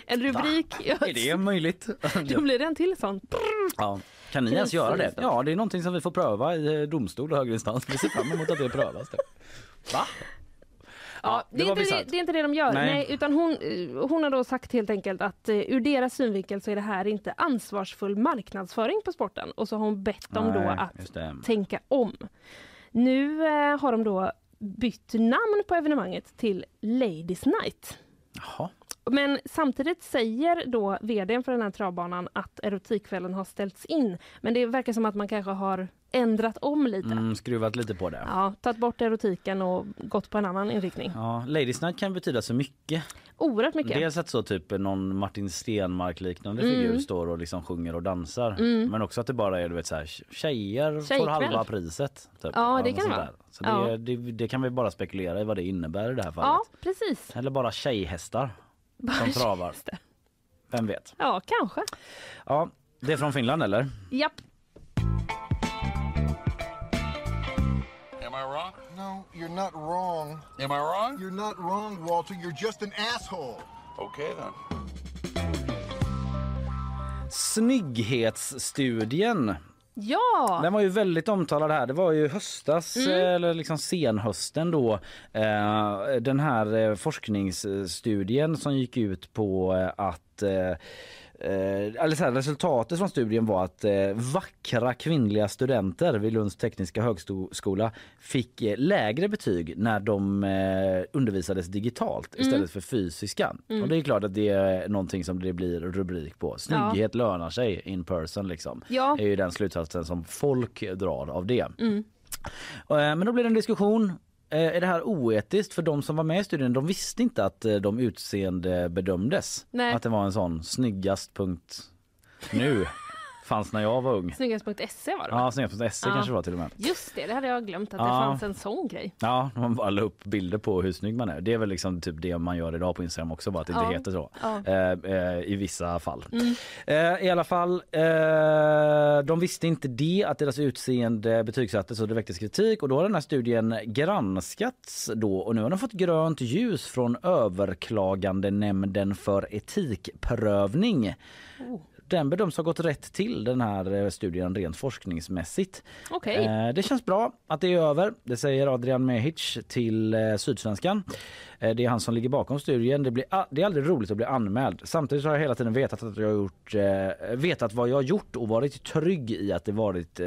En rubrik. Är det möjligt? Då blir det en till sån. Ja. Kan ni ens göra det? Ja, det är någonting som vi får pröva i eh, domstol och högre instans. Vi ser fram emot att det prövas. Det. Va? Ja, det, är var inte det, det är inte det de gör. Nej. Nej. utan hon, eh, hon har då sagt helt enkelt att eh, ur deras synvinkel så är det här inte ansvarsfull marknadsföring på sporten. Och så har hon bett dem då Nej, att just det. tänka om. Nu eh, har de då bytt namn på evenemanget till Ladies Night. Jaha. Men samtidigt säger då vdn för den här travbanan att erotikkvällen har ställts in. Men det verkar som att man kanske har ändrat om lite. Mm, skruvat lite på det. Ja, tagit bort erotiken och gått på en annan inriktning. Ja, Ladies Night kan betyda så mycket. Oerhört mycket. Dels att så typ någon Martin Stenmark liknande Mm. figur står och liksom sjunger och dansar. Mm. Men också att det bara är du vet så här tjejer får halva priset. Typ. Ja, det kan det vara. Så det, Ja. det, det kan vi bara spekulera i vad det innebär i det här fallet. Ja, precis. Eller bara tjejhästar som travar. tjejhästar. Vem vet? Ja, kanske. Ja, det är från Finland eller? Japp. Am I wrong? No, you're not wrong. Am I wrong? You're not wrong, Walter. You're just an asshole. Okay then. Snygghetsstudien. Ja! Den var ju väldigt omtalad här. Det var ju höstas, Mm. eh, eller liksom senhösten då. Eh, den här eh, forskningsstudien som gick ut på att eh, eller så här, resultatet från studien var att eh, vackra kvinnliga studenter vid Lunds tekniska högskola fick eh, lägre betyg när de eh, undervisades digitalt Mm. istället för fysiska. Mm. Och det är klart att det är någonting som det blir rubrik på. Snygghet lönar sig in person liksom. Ja. är ju den slutsatsen som folk drar av det. Mm. Eh, Men då blir det en diskussion. Eh, Är det här oetiskt? För de som var med i studien de visste inte att eh, de utseende bedömdes. Nej. Att det var en sån snyggast punkt nu. Fanns när jag var ung. Snyggast.se var det va? Ja, snyggast.se Ja. kanske det var till och med. Just det, det hade jag glömt att det Ja. fanns en sån grej. Ja, man bara la upp bilder på hur snygg man är. Det är väl liksom typ det man gör idag på Instagram också, bara att det inte Ja. heter så. Eh, eh, I vissa fall. Mm. Eh, I alla fall, eh, de visste inte det att deras utseende betygsattes och det väcktes kritik och då har den här studien granskats då och nu har de fått grönt ljus från överklagande nämnden för etikprövning. Oh. Den bedöms ha gått rätt till den här eh, studien rent forskningsmässigt. Okej. Eh, Det känns bra att det är över. Det säger Adrian Mehic till eh, Sydsvenskan. Det är han som ligger bakom studien. Det, blir, det är aldrig roligt att bli anmäld. Samtidigt har jag hela tiden vetat, att jag gjort, vetat vad jag har gjort och varit trygg i att det varit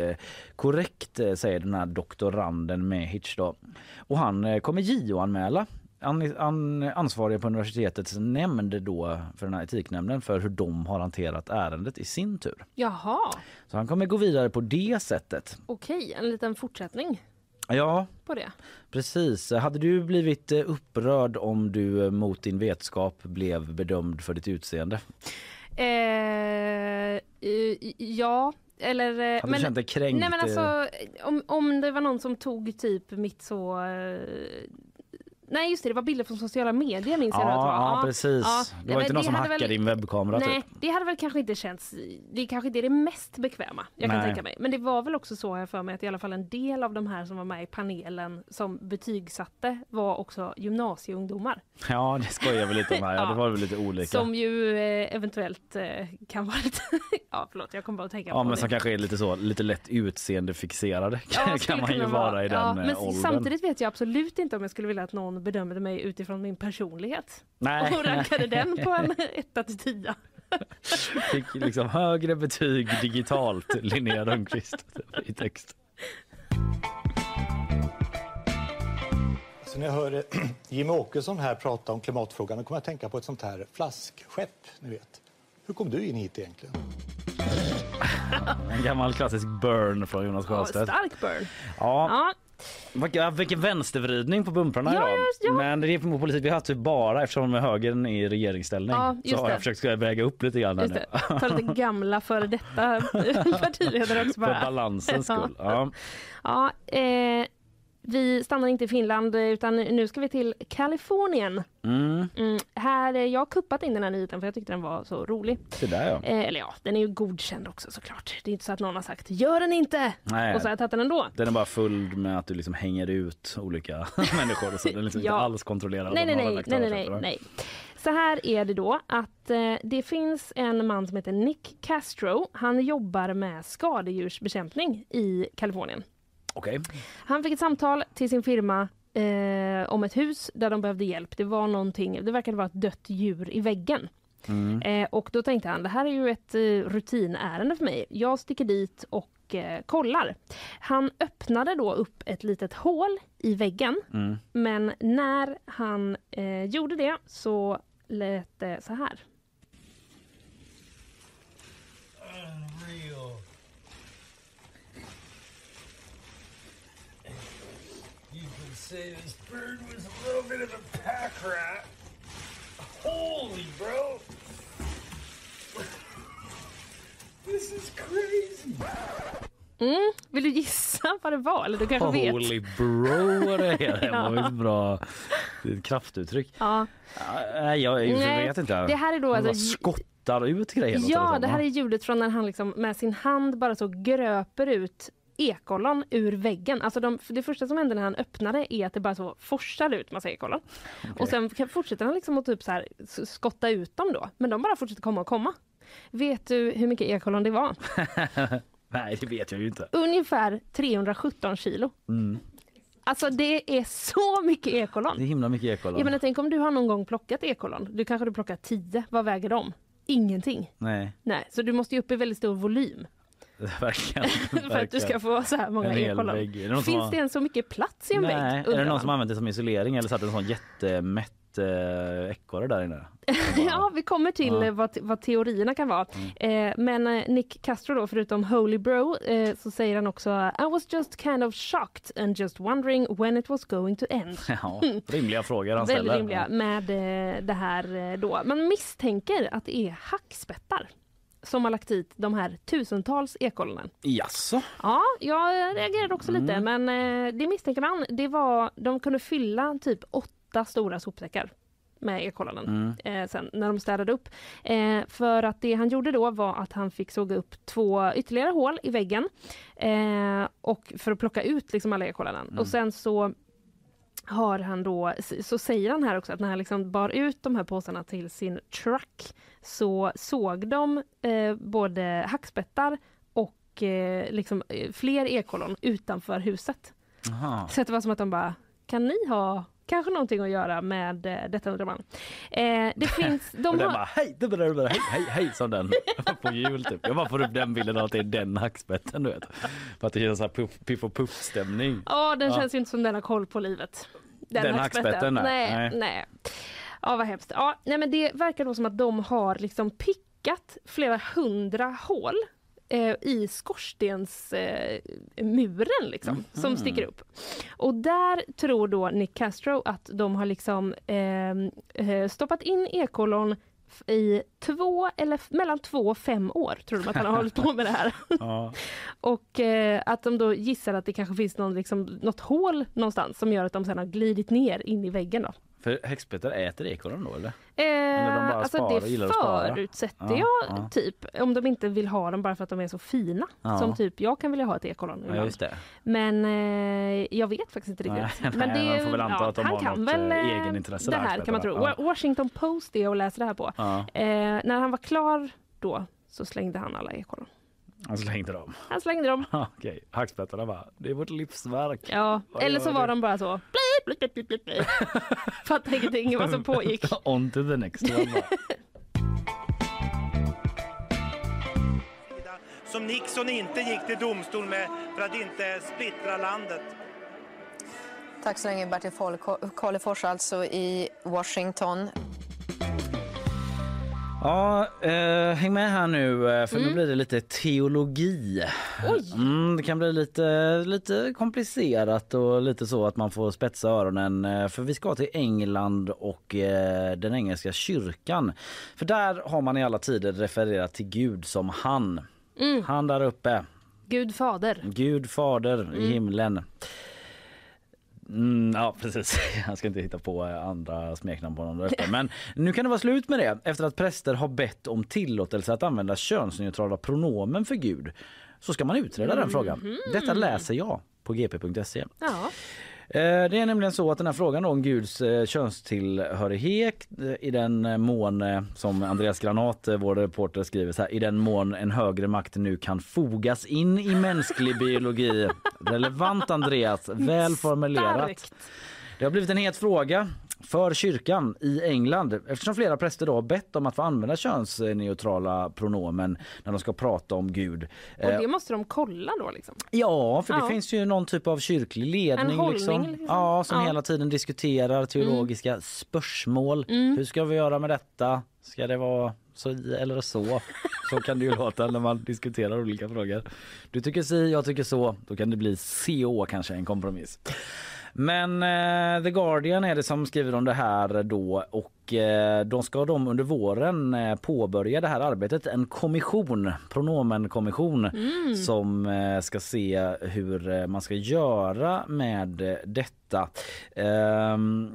korrekt, säger den här doktoranden Mehic. Då. Och han kommer JO-anmäla an, an, ansvariga på universitetets nämnd då för den här etiknämnden för hur de har hanterat ärendet i sin tur. Jaha, Så han kommer gå vidare på det sättet. okej, en liten fortsättning Ja, på det. precis. Hade du blivit eh, upprörd om du eh, mot din vetskap blev bedömd för ditt utseende? Eh, ja, eller... eh, Hade du känt dig kränkt, Nej men alltså, om, om det var någon som tog typ mitt så... Nej just det, det var bilder från sociala medier minns jag nu att det var. Ja, ja, precis. det var men inte någon som hackade väl- din webbkamera Nej, typ. det hade väl kanske inte känts... Det kanske inte är det mest bekväma jag kan Nej. tänka mig. Men det var väl också så jag för mig att i alla fall en del av de här som var med i panelen som betygsatte var också gymnasieungdomar. Ja, det skojar väl lite om här. Ja, Ja. det var väl lite olika. Som ju eh, eventuellt eh, kan vara lite... ja, förlåt, jag kommer bara att tänka Ja, på men det. som kanske är lite så, lite lätt utseendefixerade Ja, kan man ju vara i den ja, eh, Men åldern. samtidigt vet jag absolut inte om jag skulle vilja att någon bedömde mig utifrån min personlighet. Nej. Och rankade den på en etta till tia. Fick liksom högre betyg digitalt, Linnea Rönnqvist i text. Så när jag hör eh, Jimmy Åkesson här prata om klimatfrågan då kommer jag att tänka på ett sånt här flaskskepp, ni vet. Hur kom du in hit egentligen? En gammal klassisk burn från Jonas Ja, Sjöstedt. stark burn. Ja. Ja. Vilken, vänstervridning på bumprarna Ja, idag. ja, ja. Men det är på politik vi har typ bara eftersom högern är i regeringsställning. Ja, så har det. jag försökt väga upp lite grann Just nu. det. Ta lite gamla före detta partiledare också För bara. balansens skull. Ja. Ja, eh, vi stannar inte i Finland utan nu ska vi till Kalifornien. Mm. Mm, här, eh, jag har kuppat in den här nyheten för jag tyckte den var så rolig. Det där ja. Eh, eller ja, den är ju godkänd också såklart. Det är inte så att någon har sagt gör den inte! Nej. Och så har jag tagit den ändå. Den är bara full med att du liksom hänger ut olika människor så. Den är liksom Ja. inte alls kontrollerad Nej, nej, nej, nej, nej, nej. Så här är det då att eh, det finns en man som heter Nick Castro. Han jobbar med skadedjursbekämpning i Kalifornien. Okej. Han fick ett samtal till sin firma eh, om ett hus där de behövde hjälp. Det var någonting, det verkade vara ett dött djur i väggen. Mm. Eh, och då tänkte han, det här är ju ett eh, rutinärende för mig. Jag sticker dit och eh, kollar. Han öppnade då upp ett litet hål i väggen. Mm. Men när han eh, gjorde det så lät det så här. Say this bird was a little bit of a pack rat. Holy, bro. This is crazy. Mm, vill du gissa vad det var? Eller du kanske vet? Holy bro vad det är. Det var ett bra det är ett kraftuttryck. Ja. Ja, Nej, jag, jag Nej, vet inte. det här är då alltså- skottar ut grejer. Ja, det här är ljudet från när han liksom med sin hand bara så gröper ut ekollon ur väggen. Alltså de, det första som händer när han öppnar är att det bara så forsar ut massa ekollon. Och sen fortsätter han liksom att typ så här skotta ut dem då. Men de bara fortsätter komma och komma. Vet du hur mycket ekollon det var? Nej, det vet jag ju inte. Ungefär 317 kilo. Mm. Alltså det är så mycket ekollon. Det är himla mycket ekollon. Jag menar, tänk om du har någon gång plockat ekollon. Du kanske du plockar 10. Vad väger de? ingenting. Nej, Nej, så du måste ju upp i väldigt stor volym verkligen. för att du ska få så här många ekollon. Finns har- det ens så mycket plats i en Nej, vägg? är det någon som använt det som isolering eller satt en sån jättemätt eh, ekorre där inne? ja, vi kommer till Ja. eh, vad, vad teorierna kan vara. Eh, men Nick Castro då, förutom Holy Bro, eh, så säger han också I was just kind of shocked and just wondering when it was going to end. Ja, rimliga frågor han Väldigt ställer. rimliga med eh, det här då. Man misstänker att det är hackspettar som har lagt dit de här tusentals ekollonen. Jaså? Ja, jag reagerade också lite, Mm. men eh, det misstänker man. Det var, de kunde fylla typ åtta stora sopsäckar med ekollonen Mm. eh, sen när de städade upp. Eh, för att det han gjorde då var att han fick såga upp två ytterligare hål i väggen eh, och för att plocka ut liksom alla ekollonen. Mm. Och sen så har han då, så säger han här också att när han liksom bar ut de här påsarna till sin truck så såg de eh, både hackspettar och eh, liksom, eh, fler ekollon utanför huset. Jaha. Så det var som att de bara, kan ni ha kanske någonting att göra med eh, detta undrar man. Eh, det finns, de och den har, bara hej, det bara, bara, hej, hej, hej som den på jul typ. Jag bara får upp den bilden av att det är den hackspetten du vet. För att det känns så här puff, piff och puff stämning. Ja, den Ja. känns ju inte som den har koll på livet. Den hackspetten, nej. nej. Nej. nej. Ja, vad hemskt. Ja, nej, men det verkar då som att de har liksom pickat flera hundra hål eh, i skorstensmuren eh, muren liksom, som Mhm. sticker upp. Och där tror då Nick Castro att de har liksom ehm, eh, stoppat in ekollon i två eller mellan två och fem år tror de att han har hållit på med det här. Ja. Och eh, att de då gissar att det kanske finns någon, liksom, något hål någonstans som gör att de sen har glidit ner in i väggen. Då. För häxpetter äter ekorren då eller? Eh, de bara alltså sparar, det förutsätter Ja, jag ja. typ. Om de inte vill ha dem bara för att de är så fina. Ja. Som typ jag kan vilja ha ett ekollon Ja, just det. Men eh, jag vet faktiskt inte Nej, riktigt. nej, Men man får väl anta att de han har kan väl, eh, eh, egenintresse Det här kan man tro. Ja. Washington Post är och läser det här på. Ja. Eh, när han var klar då så slängde han alla ekollon. Han slängde dem. Han slängde dem. Okej, hackspettarna bara, det är vårt livsverk. Ja, Vad eller så var du? de bara så. Blip, blip, blip, blip, blip. Fattade ingenting vad som pågick. On to the next one som Nixon inte gick till domstol med för att inte splittra landet. Tack så länge Bertil Karlefors alltså i Washington. Ja, eh, häng med här nu eh, för nu Mm. blir det lite teologi. Mm, det kan bli lite, lite komplicerat och lite så att man får spetsa öronen eh, för vi ska till England och eh, den engelska kyrkan. För där har man i alla tider refererat till Gud som han. Mm. Han där uppe. Gud fader. Gud fader i Mm. himlen. Mm, ja precis, jag ska inte hitta på andra smeknamn på där uppe. Men nu kan det vara slut med det efter att präster har bett om tillåtelse att använda könsneutrala pronomen för Gud. Så ska man utreda den frågan. Mhm. Detta läser jag på gp.se. Ja. Eh, Det är nämligen så att den här frågan om Guds eh, könstillhörighet eh, i den mån som Andreas Granat, vår reporter skriver så här, i den mån en högre makt nu kan fogas in i mänsklig biologi. Relevant Andreas, väl formulerat. Det har blivit en het fråga för kyrkan i England eftersom flera präster då har bett om att få använda könsneutrala pronomen när de ska prata om Gud. Och Eh, det måste de kolla då liksom. Ja, för Ja. det finns ju någon typ av kyrklig ledning En hållning, liksom. liksom. Ja, som Ja. hela tiden diskuterar teologiska spörsmål. Mm. Hur ska vi göra med detta? Ska det vara så eller så? Så kan det ju låta när man diskuterar olika frågor. Du tycker si, jag tycker så. Då kan det bli CO kanske, en kompromiss. Men eh, The Guardian är det som skriver om det här då och eh, de ska de under våren eh, påbörja det här arbetet. En kommission, pronomenkommission Mm. som eh, ska se hur eh, man ska göra med eh, detta. Ehm,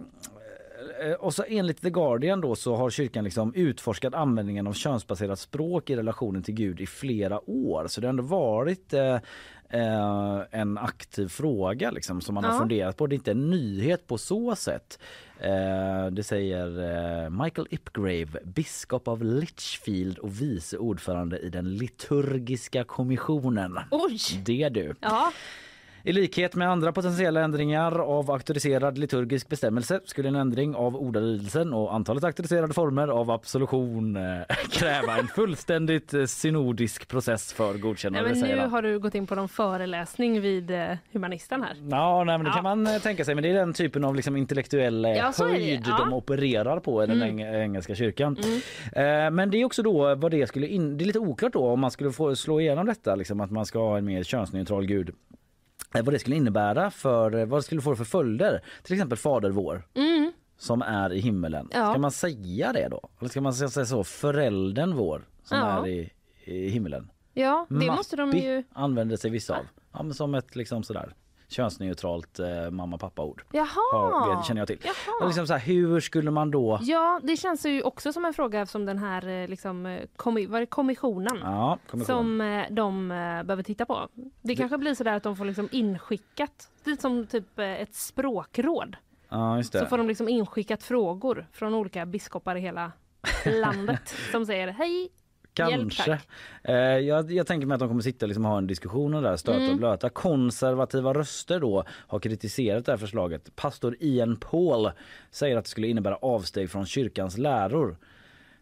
eh, och så enligt The Guardian då så har kyrkan liksom utforskat användningen av könsbaserat språk i relationen till Gud i flera år. Så det har ändå varit eh, eh, en aktiv fråga liksom, som man har Ja. funderat på. Det är inte en nyhet på så sätt. Eh, det säger eh, Michael Ipgrave, biskop av Litchfield och vice ordförande i den liturgiska kommissionen. Oj! Det du. Ja. I likhet med andra potentiella ändringar av auktoriserad liturgisk bestämmelse skulle en ändring av ordalydelsen och antalet auktoriserade former av absolution eh, kräva en fullständigt eh, synodisk process för Nej, godkännande. men säger nu han. har du gått in på någon föreläsning vid eh, Humanistan här. Ja, nej, men det Ja. kan man tänka sig. Men det är den typen av liksom intellektuell Ja, höjd Ja. de opererar på i den Mm. eng- engelska kyrkan. Mm. Men det är också då vad det skulle in... Det är lite oklart då om man skulle få slå igenom detta, liksom, att man ska ha en mer könsneutral gud. Eh, vad det skulle innebära för, eh, vad det skulle få för följder. Till exempel Fader vår Mm. som är i himmelen. Ja. Ska man säga det då? Eller ska man säga så, föräldern vår som Ja. är i, i himmelen? Ja, det måste de Mappi ju... använder sig vissa av. Ja, men som ett liksom sådär könsneutralt eh, mamma pappa ord. Jaha! Har, vet, känner jag till. Och liksom så här, hur skulle man då? Ja, det känns ju också som en fråga som den här eh, liksom, eh, kommi- var det kommissionen Ja, kommissionen. som eh, de eh, behöver titta på. Det kanske blir så där att de får liksom inskickat, lite som typ ett språkråd. Ja, det. Så får de liksom inskickat frågor från olika biskopar i hela landet som säger hej, Kanske. Eh, jag, jag tänker mig att de kommer sitta och liksom ha en diskussion och där, stöta och Mm. blöta. Konservativa röster då har kritiserat det här förslaget. Pastor Ian Paul säger att det skulle innebära avsteg från kyrkans läror.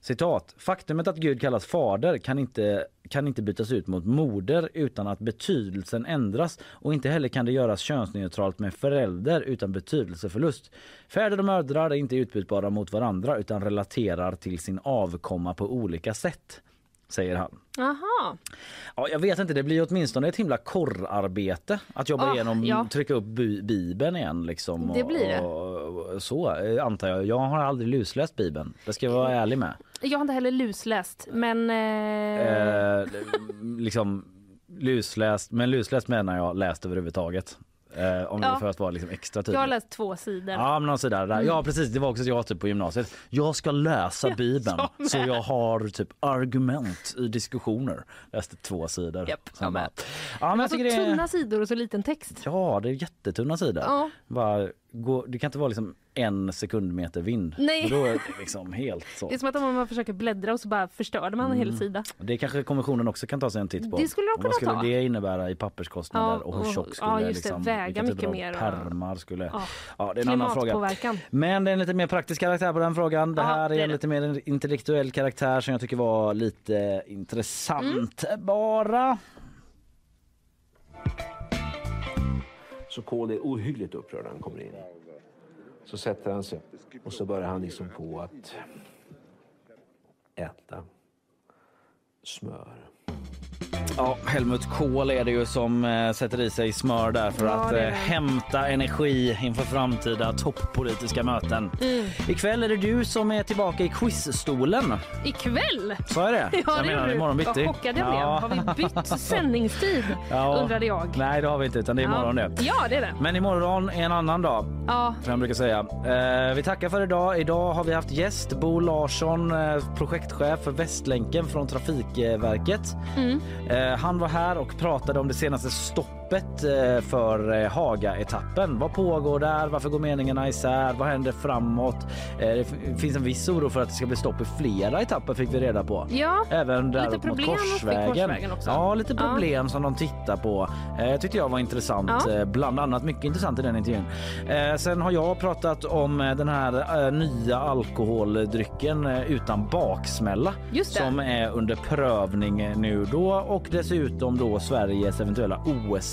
Citat. Faktumet att Gud kallas fader kan inte, kan inte bytas ut mot moder utan att betydelsen ändras och inte heller kan det göras könsneutralt med förälder utan betydelseförlust. Fäder och mödrar är inte utbytbara mot varandra utan relaterar till sin avkomma på olika sätt, säger han. Jaha. Ja, jag vet inte, det blir åtminstone ett himla korrarbete att jobba Ah, igenom, ja. trycka upp bi- bibeln igen liksom. Det blir det. Och, och, så eh, antar jag. Jag har aldrig lusläst bibeln, det ska jag vara ärlig med. Jag har inte heller lusläst men... Eh, Eh, liksom lusläst, men lusläst menar jag läst överhuvudtaget. Eh, om Ja. för att vara liksom extra jag tydlig. har läst två sidor. Ja, men någon sådär, där. Mm. ja precis, det var också jag typ på gymnasiet. Jag ska läsa Jag bibeln med. så jag har typ argument i diskussioner. Läste två sidor. Sen jag bara- Ja, men det jag så det... tunna sidor och så liten text. Ja, det är jättetunna sidor. Ja. Bara gå, det kan inte vara liksom en sekundmeter vind. Nej. Då är det liksom helt så. Det är som att om man försöker bläddra och så bara förstörde man en hel Mm. sida. Det kanske kommissionen också kan ta sig en titt på. Det skulle de kunna Vad skulle ta. det innebära i papperskostnader Ja, och hur tjock skulle ja, det just det, liksom, väga mycket mer Pärmar skulle... Ja. Ja, det är en annan fråga. Men det är en lite mer praktisk karaktär på den frågan. Det Ja, här det är är en lite mer intellektuell karaktär som jag tycker var lite intressant Mm. bara. Så Kohl är ohyggligt upprörd när han kommer in. Så sätter han sig och så börjar han liksom på att äta smör. Ja, Helmut Kohl är det ju som eh, sätter i sig smör där för Ja, att eh, hämta energi inför framtida toppolitiska möten. Mm. Ikväll är det du som är tillbaka i quizstolen. Ikväll? Så är det. Ja, jag det menar imorgon bitti. Vad chockad jag blev. Ja. Har vi bytt sändningstid? Ja. Undrade jag. Nej, det har vi inte utan det är imorgon ja. det. Ja, det är det. Men imorgon är en annan dag. Ja. Som jag brukar säga. Eh, vi tackar för idag. Idag har vi haft gäst Bo Larsson, eh, projektchef för Västlänken från Trafikverket. Mm. Eh, han var här och pratade om det senaste stoppet eh, för eh, Haga-etappen. Vad pågår där? Varför går meningarna isär? Vad händer framåt? Eh, det finns en viss oro för att det ska bli stopp i flera etapper fick vi reda på. Ja, Även där lite mot problem i Korsvägen. Korsvägen. Ja, lite Ja. problem som de tittar på. Eh, tyckte jag var intressant. Ja. Bland annat mycket intressant i den intervjun. Sen har jag pratat om den här nya alkoholdrycken utan baksmälla det. som är under prövning nu då och dessutom då Sveriges eventuella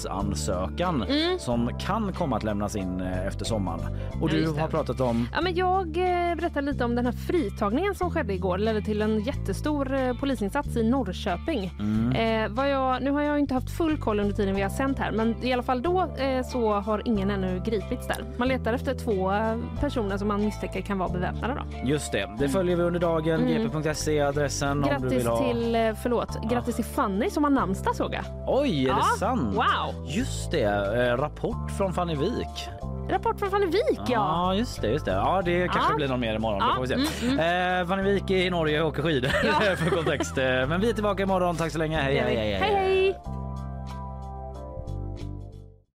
OS-ansökan Mm. som kan komma att lämnas in eh, efter sommaren. Och Ja, du har pratat om Ja, men jag eh, berättar lite om den här fritagningen som skedde igår. ledde till en jättestor eh, polisinsats i Norrköping. Mm. Eh, vad jag, nu har jag inte haft full koll under tiden vi har sänt här men i alla fall då eh, så har ingen ännu gripits där. Man letar efter två personer som man misstänker kan vara beväpnade. Då. Just det, det följer vi under dagen. Mm. gp.se adressen om du Grattis vill ha. till, förlåt, grattis till Fanny som har namnsdag såg jag. Oj, är Ja, det sant? wow. Just det, eh, rapport från Fanny Wik. Rapport från Fanny Wik ja. Ja, just det. Just det. Ja, det kanske Ja. blir någon mer imorgon. Ja, Det får vi se. mm, Eh, Fanny är i Norge och åker skidor för kontext. Eh, Men vi är tillbaka imorgon. Tack så länge. Hej, vi. hej, hej, hej, hej.